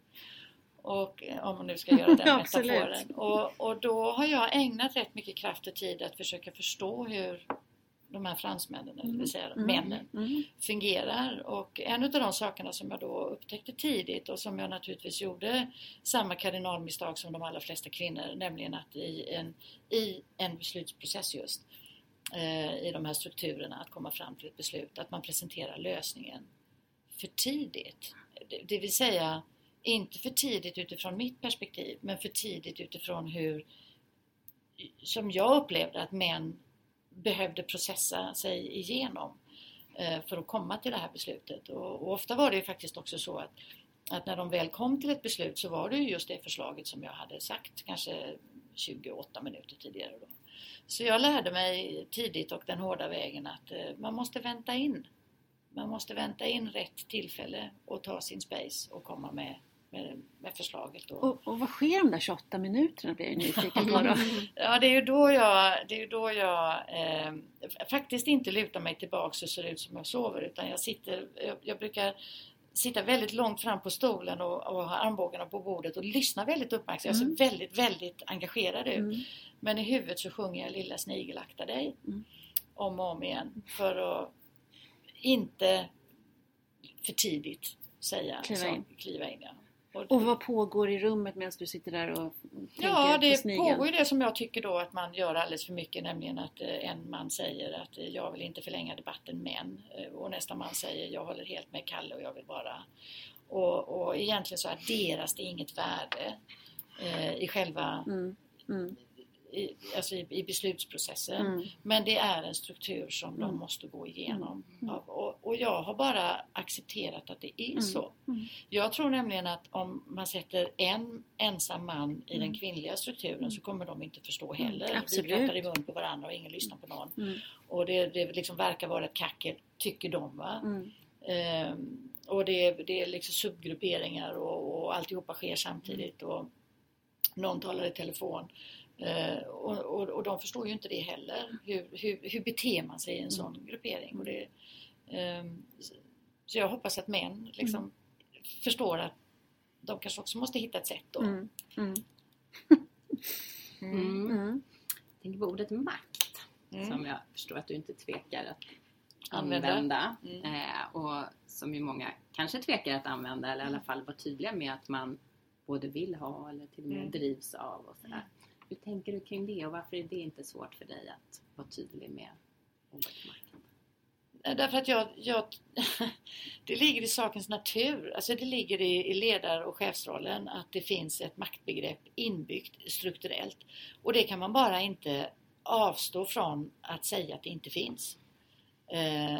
Och om man nu ska göra den metaforen. Och, och då har jag ägnat rätt mycket kraft och tid att försöka förstå hur de här fransmännen, eller det vill säga männen, Mm. fungerar. Och en av de sakerna som jag då upptäckte tidigt och som jag naturligtvis gjorde samma kardinalmisstag som de allra flesta kvinnor, nämligen att i en, i en beslutsprocess just, eh, i de här strukturerna, att komma fram till ett beslut, att man presenterar lösningen för tidigt. Det, det vill säga, inte för tidigt utifrån mitt perspektiv, men för tidigt utifrån hur, som jag upplevde att män behövde processa sig igenom eh, för att komma till det här beslutet. Och, och ofta var det ju faktiskt också så att, att när de väl kom till ett beslut så var det ju just det förslaget som jag hade sagt kanske 28 minuter tidigare. Då. Så jag lärde mig tidigt och den hårda vägen att eh, man måste vänta in. Man måste vänta in rätt tillfälle och ta sin space och komma med, med, med förslaget. Då. Och, och vad sker de där 28 minuterna blir jag nyfiken på då. Ja, det är ju då jag, det är då jag eh, faktiskt inte lutar mig tillbaks och ser ut som jag sover utan jag sitter, jag, jag brukar sitta väldigt långt fram på stolen och, och ha armbågarna på bordet och lyssna väldigt uppmärksamt. Mm. Jag ser väldigt, väldigt engagerad ut. Mm. Men i huvudet så sjunger jag Lilla snigel akta dig Mm. om och om igen för att inte för tidigt säga Kliva så- in. Kliva in ja. Och vad pågår i rummet medan du sitter där och tänker Ja, på det snigeln? pågår ju det som jag tycker då att man gör alldeles för mycket, nämligen att eh, en man säger att eh, jag vill inte förlänga debatten men eh, och nästa man säger jag håller helt med Kalle och jag vill bara och, och egentligen så adderas det inget värde eh, i själva Mm. Mm. I, alltså i, i beslutsprocessen. Mm. Men det är en struktur som de Mm. måste gå igenom. Mm. Av- Och, och jag har bara accepterat att det är Mm. så. Mm. Jag tror nämligen att om man sätter en ensam man i den Mm. kvinnliga strukturen Mm. så kommer de inte förstå Mm, heller. Vi absolut. pratar i mun på varandra och ingen lyssnar på någon. Mm. Och det, det liksom verkar vara ett kackel, tycker de. Va? Mm. Ehm, och det, är- det är liksom subgrupperingar och, och alltihopa sker samtidigt. Och någon talar i telefon. Eh, och, och, och de förstår ju inte det heller. Hur, hur, hur beter man sig i en sån gruppering? Och det, ehm, så jag hoppas att män liksom förstår att de kanske också måste hitta ett sätt då. Mm. Mm. Mm. Mm. Jag tänker på ordet makt Mm. som jag förstår att du inte tvekar att Använda. använda. Mm. Eh, och som ju många kanske tvekar att använda eller i alla fall vara tydliga med att man både vill ha eller till och med Mm. drivs av. Och sådär. Hur tänker du kring det och varför är det inte svårt för dig att vara tydlig med? Eh, Därför att jag, jag det ligger i sakens natur, alltså det ligger i, i ledar och chefsrollen att det finns ett maktbegrepp inbyggt strukturellt. Och det kan man bara inte avstå från att säga att det inte finns. Eh,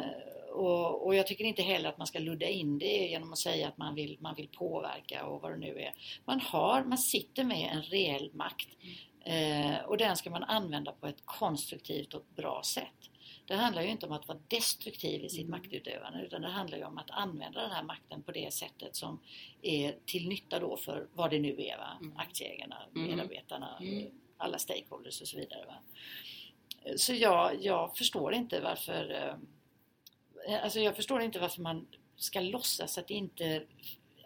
och, och jag tycker inte heller att man ska ludda in det genom att säga att man vill, man vill påverka och vad det nu är. Man har, man sitter med en reell makt eh, och den ska man använda på ett konstruktivt och bra sätt. Det handlar ju inte om att vara destruktiv i sitt Mm. maktutövande utan det handlar ju om att använda den här makten på det sättet som är till nytta då för vad det nu är. Va? Mm. Aktieägarna, Mm. medarbetarna, Mm. alla stakeholders och så vidare. Va? Så jag, jag förstår inte varför eh, Alltså jag förstår inte varför man ska låtsas att det inte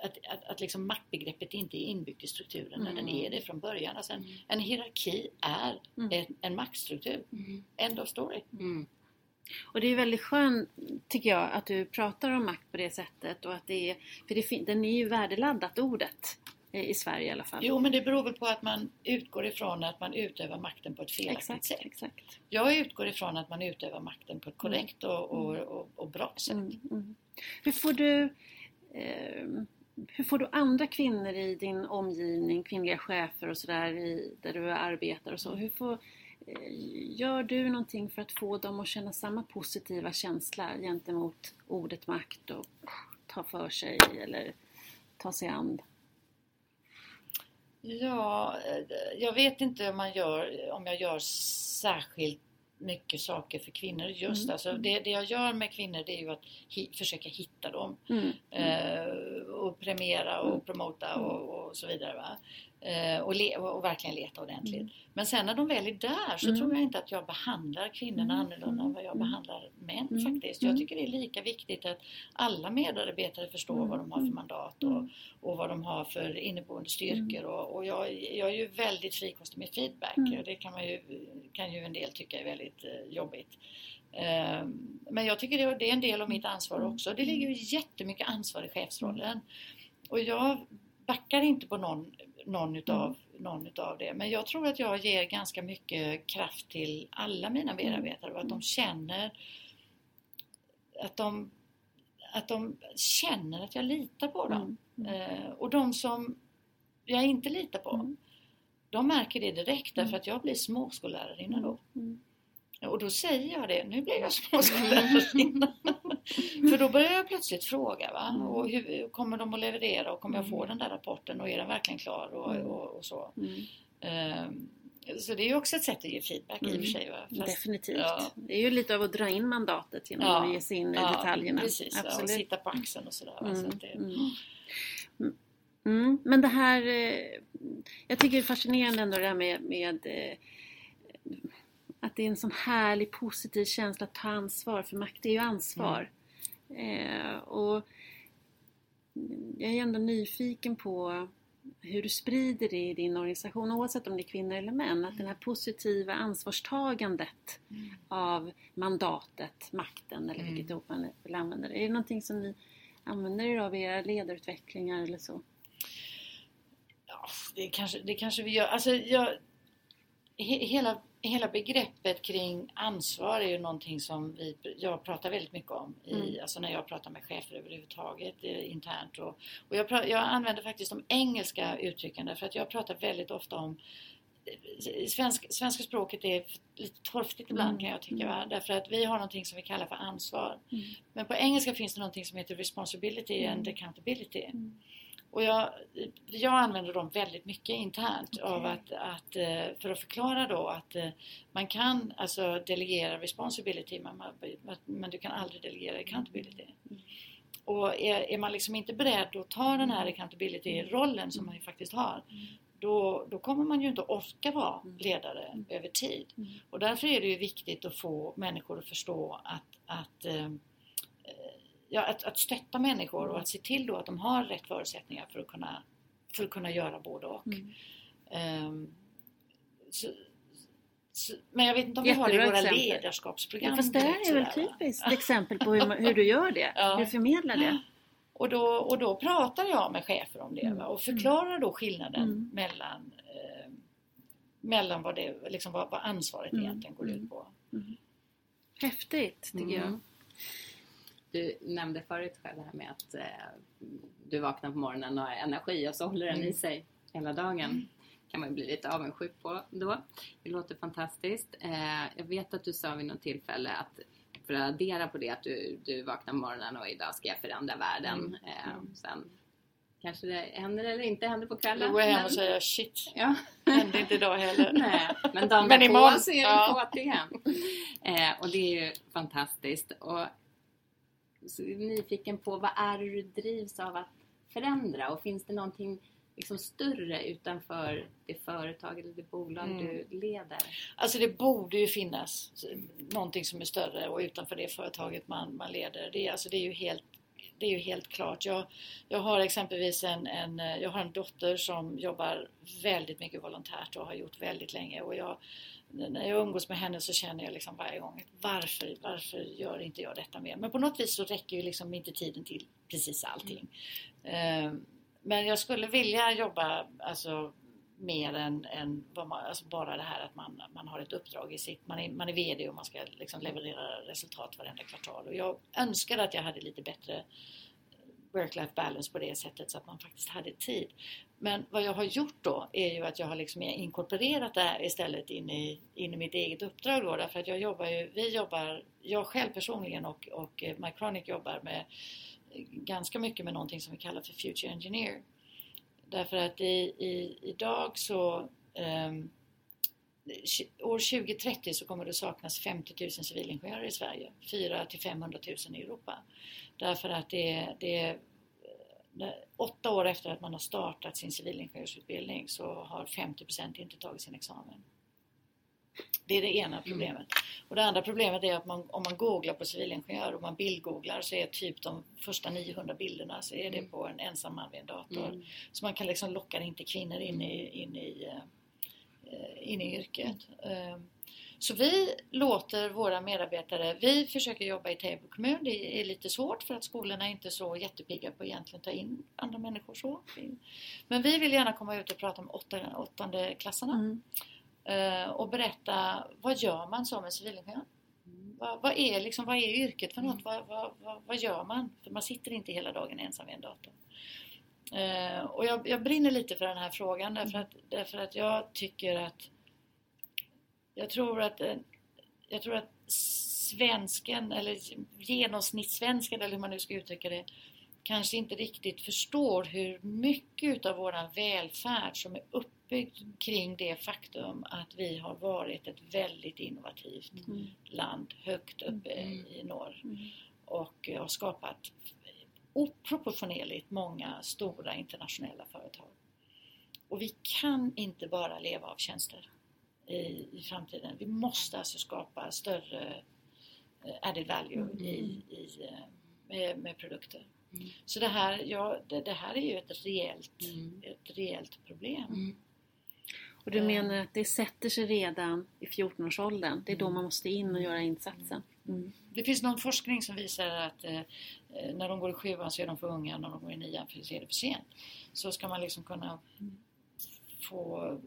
att, att, att liksom maktbegreppet inte är inbyggt i strukturen när den Mm. är det från början. Alltså en, Mm. en hierarki är Mm. en, en maktstruktur. End of story. Mm. Och det är väldigt skönt, tycker jag, att du pratar om makt på det sättet. Och att det är, för det, den är ju värdeladdat, ordet. I Sverige i alla fall. Jo, men det beror väl på att man utgår ifrån att man utövar makten på ett felaktigt exakt, sätt. exakt. Jag utgår ifrån att man utövar makten på ett korrekt och, och, och, och bra sätt. Mm, mm. Hur får du eh, hur får du andra kvinnor i din omgivning, kvinnliga chefer och sådär där du arbetar och så. Hur får, eh, gör du någonting för att få dem att känna samma positiva känsla gentemot ordet makt och ta för sig eller ta sig an? Ja, eh, jag vet inte om, man gör, om jag gör särskilt mycket saker för kvinnor just. Mm. Alltså det, det jag gör med kvinnor det är ju att hi, försöka hitta dem. Mm. Eh, och premiera och promota och, och så vidare. Va? Eh, och, le, och, verkligen leta ordentligt. Mm. Men sen när de väl är där så Mm. tror jag inte att jag behandlar kvinnorna Mm. annorlunda än vad jag Mm. behandlar män Mm. faktiskt. Jag Mm. tycker det är lika viktigt att alla medarbetare förstår vad de har för mandat och, och vad de har för inneboende styrkor. Och, och jag, jag är ju väldigt frikostig med feedback. Det kan, man ju, kan ju en del tycka är väldigt eh, jobbigt. Ehm, Men jag tycker det, det är en del av mitt ansvar också. Det ligger ju jättemycket ansvar i chefsrollen. Och jag backar inte på någon, någon, utav, någon utav det. Men jag tror att jag ger ganska mycket kraft till alla mina medarbetare och att de känner att de, att de känner att jag litar på dem. Mm. Eh, och de som jag inte litar på, Mm. de märker det direkt därför att jag blir småskollärarinna då. Mm. Och då säger jag det, nu blir jag småskollärarinna. För då börjar jag plötsligt fråga, va? Mm. Och hur kommer de att leverera och kommer jag få Mm. den där rapporten och är den verkligen klar och, Mm. och, och så. Mm. Ehm, så det är ju också ett sätt att ge feedback i och Mm. för sig. Fast- Definitivt. ja. Det är ju lite av att dra in mandatet genom Ja. att ge sig in i Ja, detaljerna. Precis, va? och Absolut. sitta på axeln och sådär. Va? Så Mm, att det, mm. Mm, men det här, eh, jag tycker det är fascinerande ändå det här med, med eh, att det är en sån härlig positiv känsla att ta ansvar, för makt är ju ansvar. Eh, och jag är ändå nyfiken på hur du sprider det i din organisation, oavsett om det är kvinnor eller män, att det här positiva ansvarstagandet Mm. av mandatet, makten eller Mm. vilket ord man vill använda. Är det någonting som ni använder er av i era ledarutvecklingar eller så? Ja, det kanske, det kanske vi gör. Alltså, jag, he, hela, hela begreppet kring ansvar är ju någonting som vi, jag pratar väldigt mycket om i, mm. alltså när jag pratar med chefer överhuvudtaget eh, internt. Och, och jag, jag, använder faktiskt de engelska uttrycken därför att jag pratar väldigt ofta om eh, Svensk, svenska språket är lite torftigt ibland mm. kan jag tycka. Va? Därför att vi har någonting som vi kallar för ansvar. Mm. Men på engelska finns det någonting som heter responsibility and mm. accountability. Och jag, jag använder dem väldigt mycket internt okay. av att, att, eh, för att förklara då att eh, man kan alltså delegera responsibility men, men du kan aldrig delegera accountability. Mm. Och är, är, man liksom inte beredd att ta den här accountability-rollen som man ju faktiskt har mm. då, då kommer man ju inte orka vara mm. ledare mm. över tid. Mm. Och därför är det ju viktigt att få människor att förstå att, att eh, ja, att, att stötta människor och att se till då att de har rätt förutsättningar för att kunna, för att kunna göra både och. Mm. Um, så, så, men jag vet inte om vi har det i våra exempel. ledarskapsprogram. Ja, fast det här är väl typiskt ett exempel på hur, hur, du gör det, ja. hur du förmedlar det. Och då, och då pratar jag med chefer om det mm. och förklarar då skillnaden mm. mellan, eh, mellan vad, det, liksom vad, vad ansvaret mm. egentligen går ut mm. på. Mm. Häftigt tycker jag. Mm. Du nämnde förut själv det här med att eh, du vaknar på morgonen och har energi och så håller den mm. i sig hela dagen. Mm. kan man bli lite avundsjuk på då. Det låter fantastiskt. Eh, jag vet att du sa vid något tillfälle att för att addera på det att du, du vaknar på morgonen och idag ska jag förändra världen. Mm. Eh, sen kanske det händer eller inte händer på kvällen. Då går jag hem och säger shit, ja. hände inte idag heller. Nej, men dagen därpå så är du på det igen. Eh, och det är ju fantastiskt. Och så nyfiken på vad är det du drivs av att förändra och finns det någonting liksom större utanför det företag eller det bolag mm. du leder? Alltså det borde ju finnas någonting som är större och utanför det företaget man, man leder. Det, alltså det är ju helt det är ju helt klart. Jag, jag har exempelvis en, en, jag har en dotter som jobbar väldigt mycket volontärt och har gjort väldigt länge och jag när jag umgås med henne så känner jag liksom varje gång varför, varför gör inte jag detta mer? Men på något vis så räcker ju liksom inte tiden till precis allting. Mm. Men jag skulle vilja jobba alltså, mer än, än man, alltså bara det här att man, man har ett uppdrag i sitt, man är, man är VD och man ska liksom leverera resultat varenda kvartal. Och jag önskar att jag hade lite bättre work-life balance på det sättet så att man faktiskt hade tid. Men vad jag har gjort då är ju att jag har liksom inkorporerat det här istället in i, in i mitt eget uppdrag då därför att jag jobbar ju, vi jobbar, jag själv personligen och, och eh, Mycronic jobbar med ganska mycket med någonting som vi kallar för Future Engineer. Därför att i, i, idag så um, år 2030 så kommer det saknas 50 000 civilingenjörer i Sverige, 4 till 500 000 i Europa. Därför att det, det åtta år efter att man har startat sin civilingenjörsutbildning så har 50% inte tagit sin examen. Det är det ena mm. problemet. Och det andra problemet är att man, om man googlar på civilingenjör och man bildgooglar så är typ de första 900 bilderna så är det mm. på en ensam man vid en dator. Mm. Så man kan liksom locka inte kvinnor in i, in i, uh, in i yrket. Uh, så vi låter våra medarbetare, vi försöker jobba i Täby kommun. Det är lite svårt för att skolorna är inte så jättepigga på att egentligen ta in andra människor så. Men vi vill gärna komma ut och prata med åttonde, åttonde klasserna. Mm. Uh, och berätta, vad gör man som en civilingenjör? Vad, vad, är liksom, vad är yrket för något? Mm. Vad, vad, vad, vad, gör man? För man sitter inte hela dagen ensam vid en dator. Uh, och jag, jag, brinner lite för den här frågan därför att, därför att jag tycker att jag tror att, eh, jag tror att svensken, eller genomsnittssvensken eller hur man nu ska uttrycka det, kanske inte riktigt förstår hur mycket utav våran välfärd som är uppbyggd kring det faktum att vi har varit ett väldigt innovativt mm. land högt uppe mm. i norr mm. och har skapat oproportionerligt många stora internationella företag. Och vi kan inte bara leva av tjänster i, i framtiden. Vi måste alltså skapa större eh, added value mm. i, i, eh, med, med produkter. Mm. Så det här, ja, det, det, här är ju ett reellt, mm. ett reellt problem. Mm. Och du menar att det sätter sig redan i 14-årsåldern? Det är då mm. man måste in och göra insatsen? Mm. Det finns någon forskning som visar att eh, när de går i sjuan så är de för unga, när de går i nian så är det för sent. Så ska man liksom kunna få,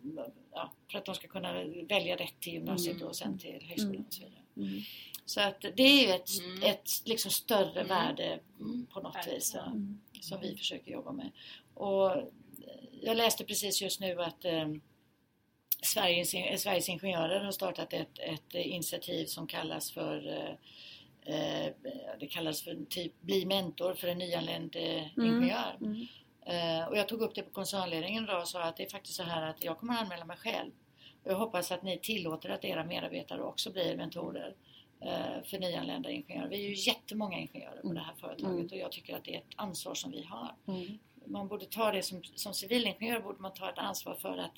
ja, för att de ska kunna välja rätt till gymnasiet Mm. och sen till högskolan och så vidare. Mm. Så att det är ju ett, Mm. ett liksom större Mm. värde Mm. på något Verkligen. vis ja, Mm. som vi försöker jobba med. Och eh, jag läste precis just nu att eh, Sveriges, eh, Sveriges Ingenjörer har startat ett, ett initiativ som kallas för eh, eh, det kallas för typ Bli mentor för en nyanländ eh, ingenjör. Mm. Eh, och jag tog upp det på koncernledningen idag och sa att det är faktiskt så här att jag kommer att anmäla mig själv. Och jag hoppas att ni tillåter att era medarbetare också blir mentorer eh, för nyanlända ingenjörer. Vi är ju jättemånga ingenjörer på det här företaget Mm. och jag tycker att det är ett ansvar som vi har. Mm. Man borde ta det som, som civilingenjör borde man ta ett ansvar för att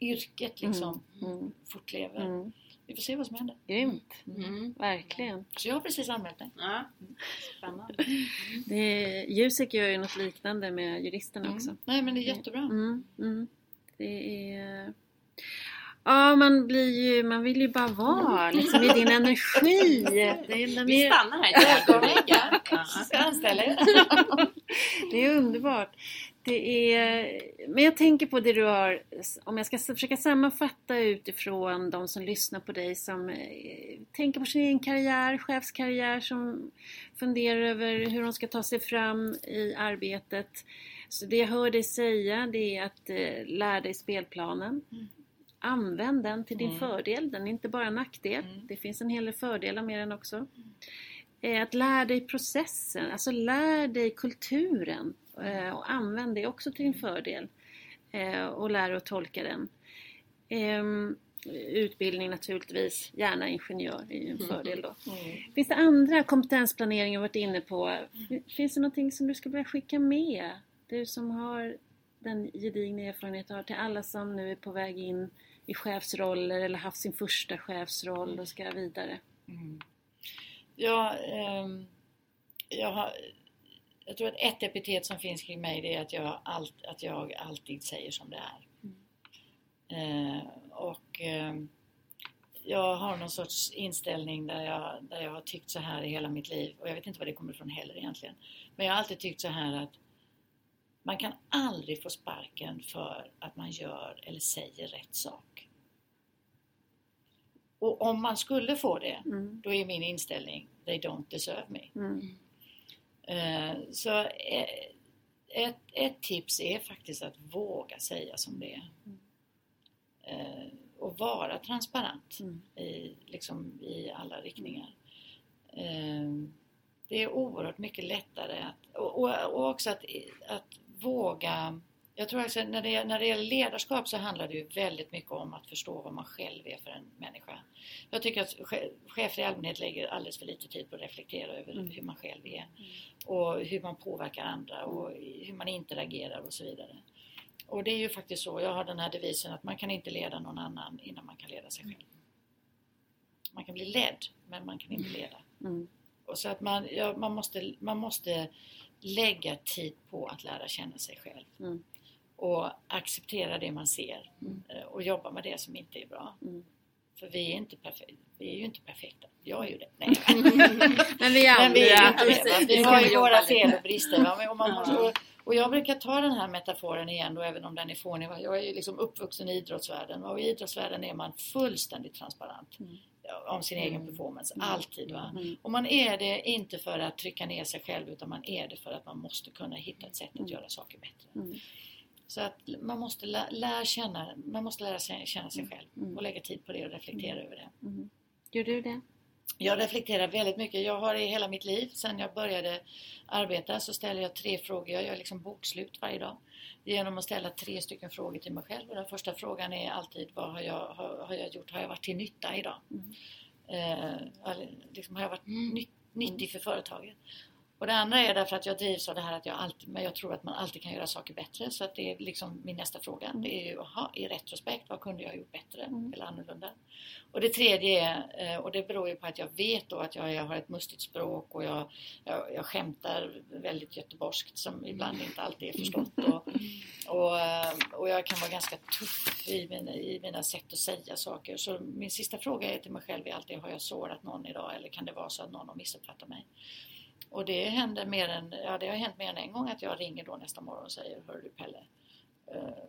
yrket liksom Mm. fortlever. Mm. Vi får se vad som händer. Grymt, Mm. verkligen. Så jag har precis anmält mig. Ja. Spännande. Det, Jusek gör ju något liknande med juristerna också. Mm. Nej men det är jättebra. Mm, mm. Det är... Ja, man blir ju, man vill ju bara vara liksom, i din energi. Det är, Vi är, stannar här ett ögonblick. ja. Ja. Ska anställa er? det är underbart. Det är, men jag tänker på det du har, om jag ska försöka sammanfatta utifrån de som lyssnar på dig som eh, tänker på sin egen karriär, chefskarriär, som funderar över hur de ska ta sig fram i arbetet. Så det jag hör dig säga det är att eh, lära dig spelplanen. Mm. Använd den till din Mm. fördel, den är inte bara en nackdel. Mm. Det finns en hel del fördelar med den också. Eh, Att lära dig processen, alltså lär dig kulturen eh, och använd det också till din fördel. Eh, Och lär dig att tolka den. Ehm, Utbildning naturligtvis, gärna ingenjör är ju en fördel då. Mm. Finns det andra kompetensplanering jag varit inne på? Finns det någonting som du skulle vilja skicka med? Du som har den gedigna erfarenheten har till alla som nu är på väg in i chefsroller eller haft sin första chefsroll och ska vidare. Mm. Ja, ehm, jag, har, jag tror att ett epitet som finns kring mig det är att jag, allt, att jag alltid säger som det är. Eh, och ehm, jag har någon sorts inställning där jag, där jag har tyckt så här i hela mitt liv och jag vet inte var det kommer ifrån heller egentligen. Men jag har alltid tyckt så här att man kan aldrig få sparken för att man gör eller säger rätt sak. Och om man skulle få det, Mm. då är min inställning They don't deserve me. Mm. Eh, Så eh, ett, ett tips är faktiskt att våga säga som det är. Eh, Och vara transparent Mm. i, liksom, i alla riktningar. Eh, Det är oerhört mycket lättare att, och, och, och också att, att våga jag tror alltså när det, när det gäller ledarskap så handlar det ju väldigt mycket om att förstå vad man själv är för en människa. Jag tycker att che- chefer i allmänhet lägger alldeles för lite tid på att reflektera över Mm. hur man själv är. Och hur man påverkar andra och hur man interagerar och så vidare. Och det är ju faktiskt så, jag har den här devisen att man kan inte leda någon annan innan man kan leda sig själv. Man kan bli ledd, men man kan inte leda. Mm. Och så att man, ja, man, måste, man måste lägga tid på att lära känna sig själv. Mm. Och acceptera det man ser. Mm. eh, Och jobba med det som inte är bra. Mm. För vi är, inte vi är ju inte perfekta. Jag är ju det. Nej. Men vi är Men vi är inte det. Vi har ju våra fel och brister. Och, man måste, och, och jag brukar ta den här metaforen igen då, även om den är fånig. Jag är ju liksom uppvuxen i idrottsvärlden och i idrottsvärlden är man fullständigt transparent Mm. om sin egen performance. Alltid. Va? Mm. Och man är det inte för att trycka ner sig själv utan man är det för att man måste kunna hitta ett sätt att Mm. göra saker bättre. Mm. Så att man måste lä- lära, känna, man måste lära sig känna sig själv Mm. och lägga tid på det och reflektera över det. Mm. Gör du det? Jag reflekterar väldigt mycket. Jag har i hela mitt liv, sedan jag började arbeta, så ställer jag tre frågor. Jag gör liksom bokslut varje dag. Genom att ställa tre stycken frågor till mig själv. Och den första frågan är alltid, vad har jag, har, har jag gjort? Har jag varit till nytta idag? Mm. Eh, liksom, har jag varit ny, nyttig för företaget? Och det andra är därför att jag drivs av det här att jag alltid, men jag tror att man alltid kan göra saker bättre. Så att det är liksom min nästa fråga. Det är ju, aha, i retrospekt, vad kunde jag ha gjort bättre Mm. eller annorlunda? Och det tredje är, eh, och det beror ju på att jag vet då att jag, jag har ett mustigt språk och jag, jag, jag skämtar väldigt göteborgskt som ibland inte alltid är förstått. Och, och, eh, och jag kan vara ganska tuff i mina, i mina sätt att säga saker. Så min sista fråga är till mig själv är alltid, har jag sårat någon idag eller kan det vara så att någon har missuppfattat mig? Och det händer mer än, ja det har hänt mer än en gång att jag ringer då nästa morgon och säger, hör du Pelle, eh,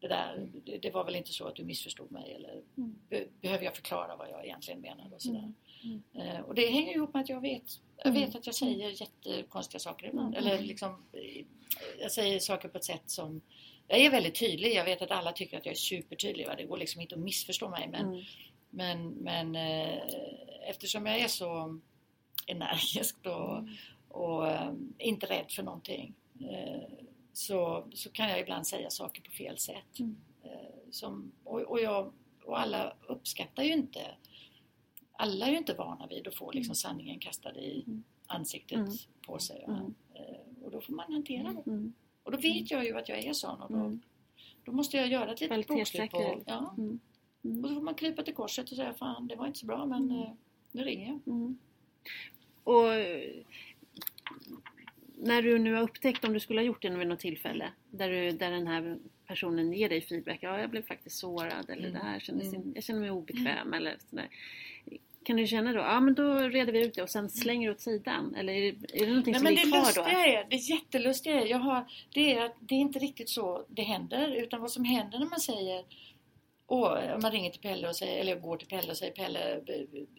det där, det, det var väl inte så att du missförstod mig eller be, behöver jag förklara vad jag egentligen menar och sådär. Eh, och det hänger ihop med att jag vet, jag vet att jag säger jättekonstiga saker ibland. Eller liksom, eh, jag säger saker på ett sätt som jag är väldigt tydlig. Jag vet att alla tycker att jag är supertydlig. Va? Det går liksom inte att missförstå mig. Men, Mm. men, men eh, eftersom jag är så energisk då, och eh, inte rädd för någonting eh, så, så kan jag ibland säga saker på fel sätt. Eh, som, och, och, jag, och alla uppskattar ju inte alla är ju inte vana vid att få liksom sanningen kastad i ansiktet Mm. på sig. Va? Eh, Och då får man hantera det. Mm. Och då vet jag ju att jag är sån och då, Mm. då måste jag göra ett litet bokslut på... Ja. Mm. Mm. Och då får man krypa till korset och säga fan det var inte så bra men eh, nu ringer jag. Mm. Och när du nu har upptäckt, om du skulle ha gjort det vid något tillfälle, där, du, där den här personen ger dig feedback, ja jag blev faktiskt sårad eller Mm. det här kändes Mm. jag känner mig obekväm eller sådär. Kan du känna då, ja men då reder vi ut det och sen slänger du åt sidan? Eller är det, är det någonting Nej, som men det kvar då? lustiga är, det jättelustiga är, jag har, det är att det är inte riktigt så det händer utan vad som händer när man säger Åh, man ringer till Pelle och säger, eller går till Pelle och säger Pelle,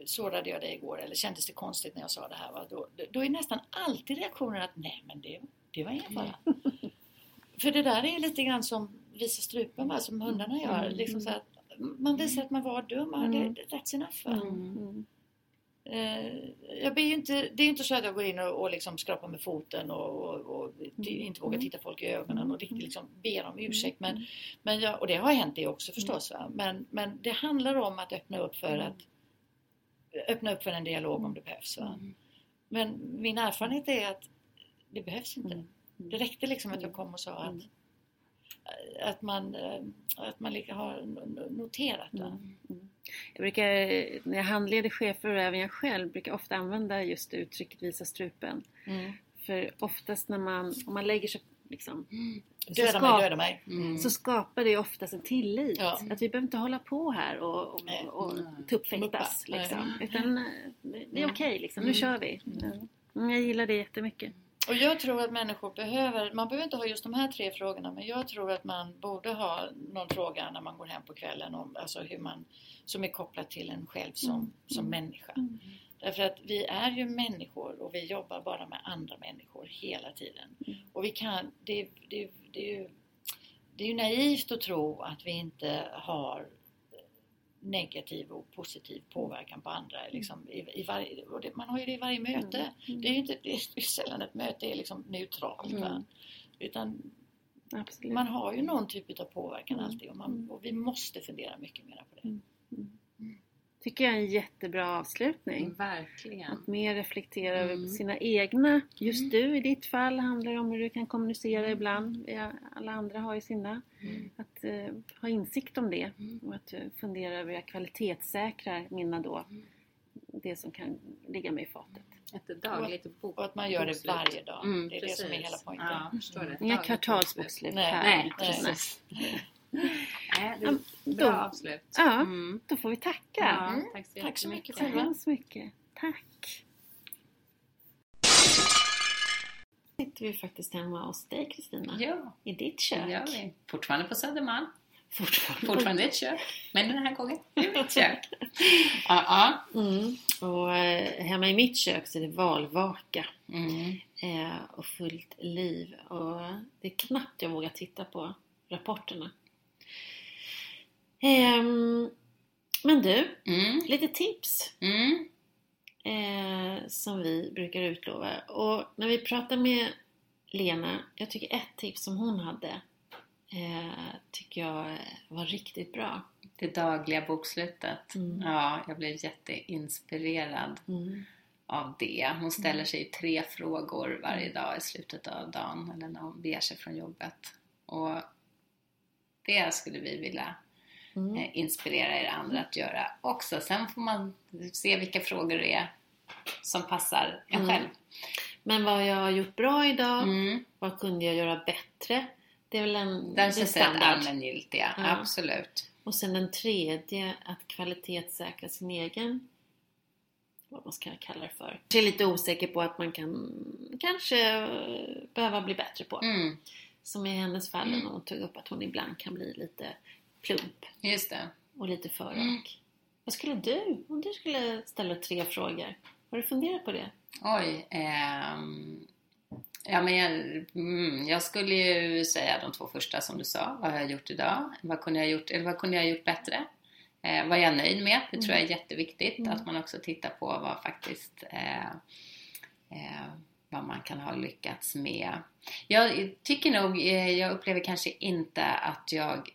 sårade jag dig igår? Eller kändes det konstigt när jag sa det här? Va? Då, då är nästan alltid reaktionen att nej men det, det var ingen fara. För det där är lite grann som visa strupen, va? som hundarna gör. Liksom så att man visar att man var dum, det, det, that's enough. Va? Mm. Eh, jag blir inte, det är inte så att jag går in och, och liksom skrapar med foten och, och, och inte vågar titta folk i ögonen och riktigt liksom ber om ursäkt. Men, men jag, och det har hänt det också förstås. Va? Men, men det handlar om att öppna upp för att öppna upp för en dialog om det behövs. Va? Men min erfarenhet är att det behövs inte. Det räckte liksom att jag kom och sa att, att man, eh, att man har noterat. Va? Jag brukar, när jag handleder chefer och även jag själv, brukar ofta använda just uttrycket visa strupen. Mm. För oftast när man, om man lägger sig liksom, Döda skap- mig, döda mig. så skapar det oftast en tillit. Ja. Att vi behöver inte hålla på här och, och, och Muppa. tuppfäktas. Liksom. Utan eh, det är okej, liksom. nu kör vi. Mm, Jag gillar det jättemycket. Och jag tror att människor behöver, man behöver inte ha just de här tre frågorna, men jag tror att man borde ha någon fråga när man går hem på kvällen om, alltså hur man, som är kopplat till en själv som, som människa. Därför att vi är ju människor och vi jobbar bara med andra människor hela tiden. Och vi kan, det, det, det, är ju, det är ju naivt att tro att vi inte har negativ och positiv påverkan på andra. Liksom, i, i varje, det, man har ju det i varje möte. Det är inte, det är sällan ett möte är liksom neutralt. Va? Utan Absolut. man har ju någon typ av påverkan alltid och, man, och vi måste fundera mycket mer på det. Tycker jag är en jättebra avslutning. Verkligen. Att mer reflektera Mm. över sina egna. Just du i ditt fall handlar det om hur du kan kommunicera ibland. Vi- Alla andra har ju sina. Att eh, ha insikt om det och att eh, fundera över hur jag kvalitetssäkrar mina då. Det som kan ligga mig i fatet. Ett dagligt bok. Och att man gör det bokslut. varje dag. Mm, det är det som är precis. hela poängen. Ja, det. Inga kvartalsbokslut Nej, här. Nej, Nej. precis. Nej, det Ja, är bra då- avslut. Ja, Mm. då får vi tacka. Ja, Mm. tack så Tack så mycket Tack så mycket. Tack. sitter vi faktiskt hemma hos dig Kristina. Ja, I ditt det kök. gör vi. Fortfarande på Södermalm. Fortfarande. Fortfarande ett kök. Men den här gången i mitt kök. Ja, ja. Mm. Och eh, hemma i mitt kök så är det valvaka. Mm. eh, och fullt liv. Och det är knappt jag vågar titta på rapporterna. Ehm, men du, Mm. lite tips Mm. eh, som vi brukar utlova. Och när vi pratar med Lena, jag tycker ett tips som hon hade eh, tycker jag var riktigt bra. Det dagliga bokslutet. Mm. Ja, jag blev jätteinspirerad Mm. av det. Hon ställer sig tre frågor varje dag i slutet av dagen eller när hon beger sig från jobbet. Och det skulle vi vilja Mm. eh, inspirera er andra att göra också. Sen får man se vilka frågor det är som passar en Mm. själv. Men vad jag har gjort bra idag, Mm. vad kunde jag göra bättre? Det är väl en Den känns rätt allmängiltiga, Ja. absolut. Och sen den tredje, att kvalitetssäkra sin egen, vad man ska kalla det för. Jag är lite osäker på att man kan kanske eh, behöva bli bättre på. Mm. som i hennes fall när hon tog upp att hon ibland kan bli lite plump Just det. och lite för rak. Vad skulle du, om du skulle ställa tre frågor, har du funderat på det? Oj. ehm, ja, men jag, mm, jag skulle ju säga de två första som du sa. Vad har jag gjort idag? Vad kunde jag gjort, eller vad kunde jag gjort bättre? Eh, vad är jag nöjd med? Det tror jag är jätteviktigt. Att man också tittar på vad faktiskt eh, eh, vad man kan ha lyckats med. Jag tycker nog, eh, jag upplever kanske inte att jag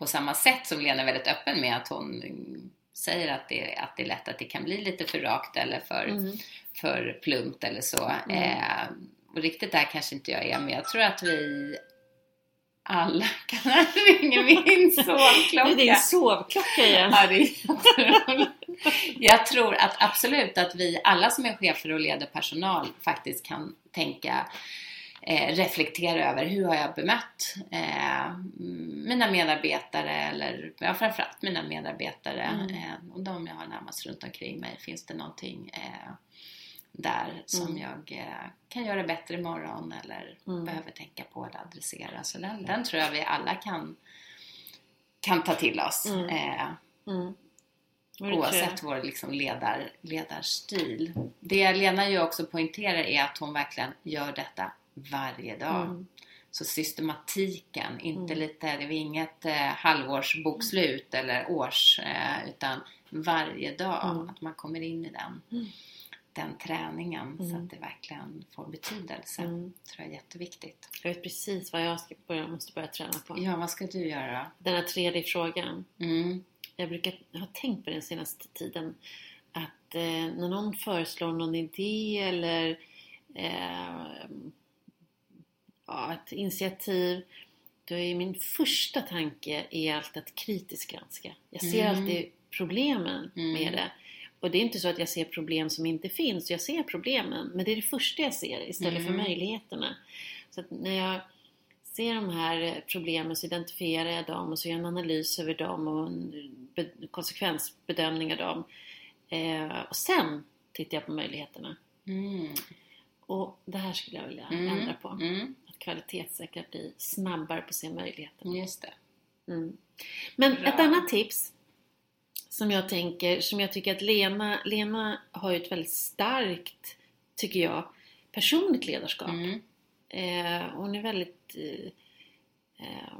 på samma sätt som Lena är väldigt öppen med att hon mm, säger att det, att det är lätt att det kan bli lite för rakt eller för, Mm. för plumpt eller så. Eh, och riktigt där kanske inte jag är, men jag tror att vi alla kan ringa min sovklocka. Det är din sovklocka igen. Ja, det är jätteroligt. Jag tror att absolut att vi alla som är chefer och leder personal faktiskt kan tänka eh, reflektera över hur har jag bemött eh, mina medarbetare eller ja, framförallt mina medarbetare Mm. eh, och de jag har närmast runt omkring mig. Finns det någonting där som Mm. jag kan göra bättre imorgon eller Mm. behöver tänka på eller adressera. Så den, den tror jag vi alla kan, kan ta till oss. Mm. Mm. Oavsett vår liksom ledar, ledarstil. Det Lena ju också poängterar är att hon verkligen gör detta varje dag. Mm. Så systematiken, inte Mm. lite, det är inget eh, halvårsbokslut eller års, eh, utan varje dag Mm. att man kommer in i den, Mm. den träningen så Mm. att det verkligen får betydelse. Mm. tror jag är jätteviktigt. Jag vet precis vad jag ska börja, måste börja träna på. Ja, vad ska du göra? Den här tredje frågan. Mm. Jag brukar har tänkt på den senaste tiden att eh, när någon föreslår någon idé eller eh, ett initiativ då är min första tanke är alltid att kritiskt granska. Jag ser Mm. alltid problemen Mm. med det. Och det är inte så att jag ser problem som inte finns, jag ser problemen. Men det är det första jag ser istället för Mm. möjligheterna. Så att när jag ser de här problemen så identifierar jag dem och så gör jag en analys över dem och en be- konsekvensbedömning av dem. Eh, och sen tittar jag på möjligheterna. Mm. Och det här skulle jag vilja Mm. ändra på. Mm. Kvalitetssäkra blir snabbare på att se möjligheterna. Just det. Mm. Men Bra. ett annat tips som jag tänker, som jag tycker att Lena, Lena har ju ett väldigt starkt, tycker jag, personligt ledarskap. Mm. Eh, hon är väldigt... Eh, eh,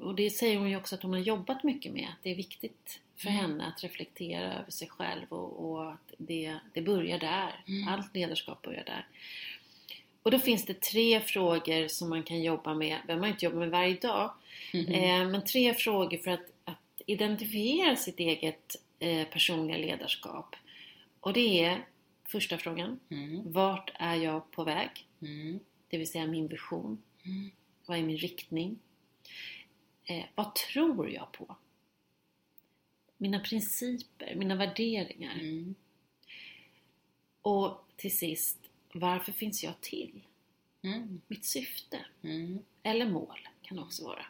och det säger hon ju också att hon har jobbat mycket med. Att det är viktigt för Mm. henne att reflektera över sig själv och, och att det, det börjar där. Mm. Allt ledarskap börjar där. Och då finns det tre frågor som man kan jobba med. Behöver man inte jobba med varje dag. Mhm. Eh, men tre frågor för att, att identifiera sitt eget eh, personliga ledarskap. Och det är första frågan. Mm. Vart är jag på väg? Mm. Det vill säga min vision. Mm. Vad är min riktning? Eh, vad tror jag på? Mina principer, mina värderingar. Mm. Och till sist, varför finns jag till? Mm. Mitt syfte. Mm. Eller mål kan det också vara.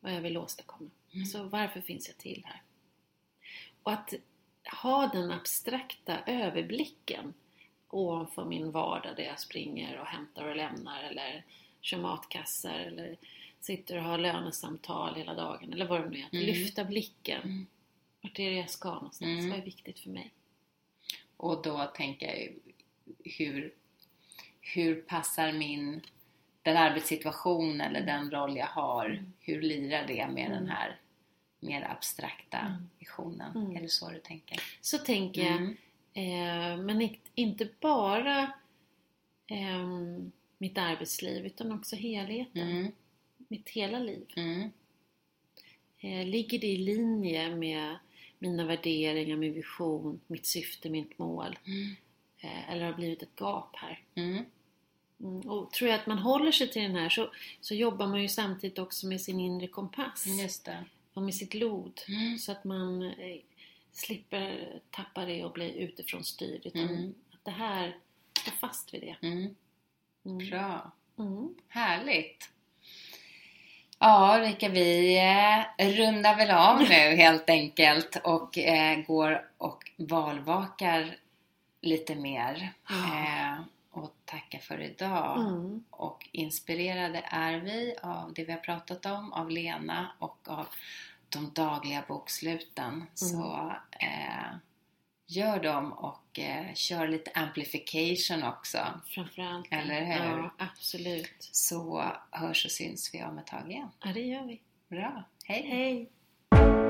Vad jag vill åstadkomma. Mm. Så varför finns jag till här? Och att ha den abstrakta överblicken ovanför min vardag där jag springer och hämtar och lämnar eller kör matkassar eller sitter och har lönesamtal hela dagen eller vad det nu är. Att Mm. lyfta blicken. Mm. Vart är det jag ska någonstans? Mm. Vad är viktigt för mig? Och då tänker jag hur, hur passar min den arbetssituation eller den roll jag har, Mm. hur lirar det med den här mer abstrakta Mm. visionen? Mm. Är det så du tänker? Så tänker jag. Mm. Eh, men inte bara ehm, mitt arbetsliv utan också helheten. Mm. Mitt hela liv. Mm. Eh, ligger det i linje med mina värderingar, min vision, mitt syfte, mitt mål? Eh, eller har det blivit ett gap här? Mm. Mm. Och tror jag att man håller sig till den här så, så jobbar man ju samtidigt också med sin inre kompass Just det. och med sitt lod. Mm. Så att man eh, slipper tappa det och bli utifrån styrd. Utan Mm. att det här, stå fast vid det. Mm. Mm. Bra. Mm. Härligt. Ja, Rika, vi eh, rundar väl av nu helt enkelt och eh, går och valvakar lite mer. Ja. Och tacka för idag. Mm. Och inspirerade är vi av det vi har pratat om, av Lena och av de dagliga boksluten. Så eh, gör dem och eh, kör lite amplification också. Framförallt. Eller hur? Ja, absolut. Så hörs och syns vi om ett tag igen. Ja, det gör vi. Bra, hej! Hej!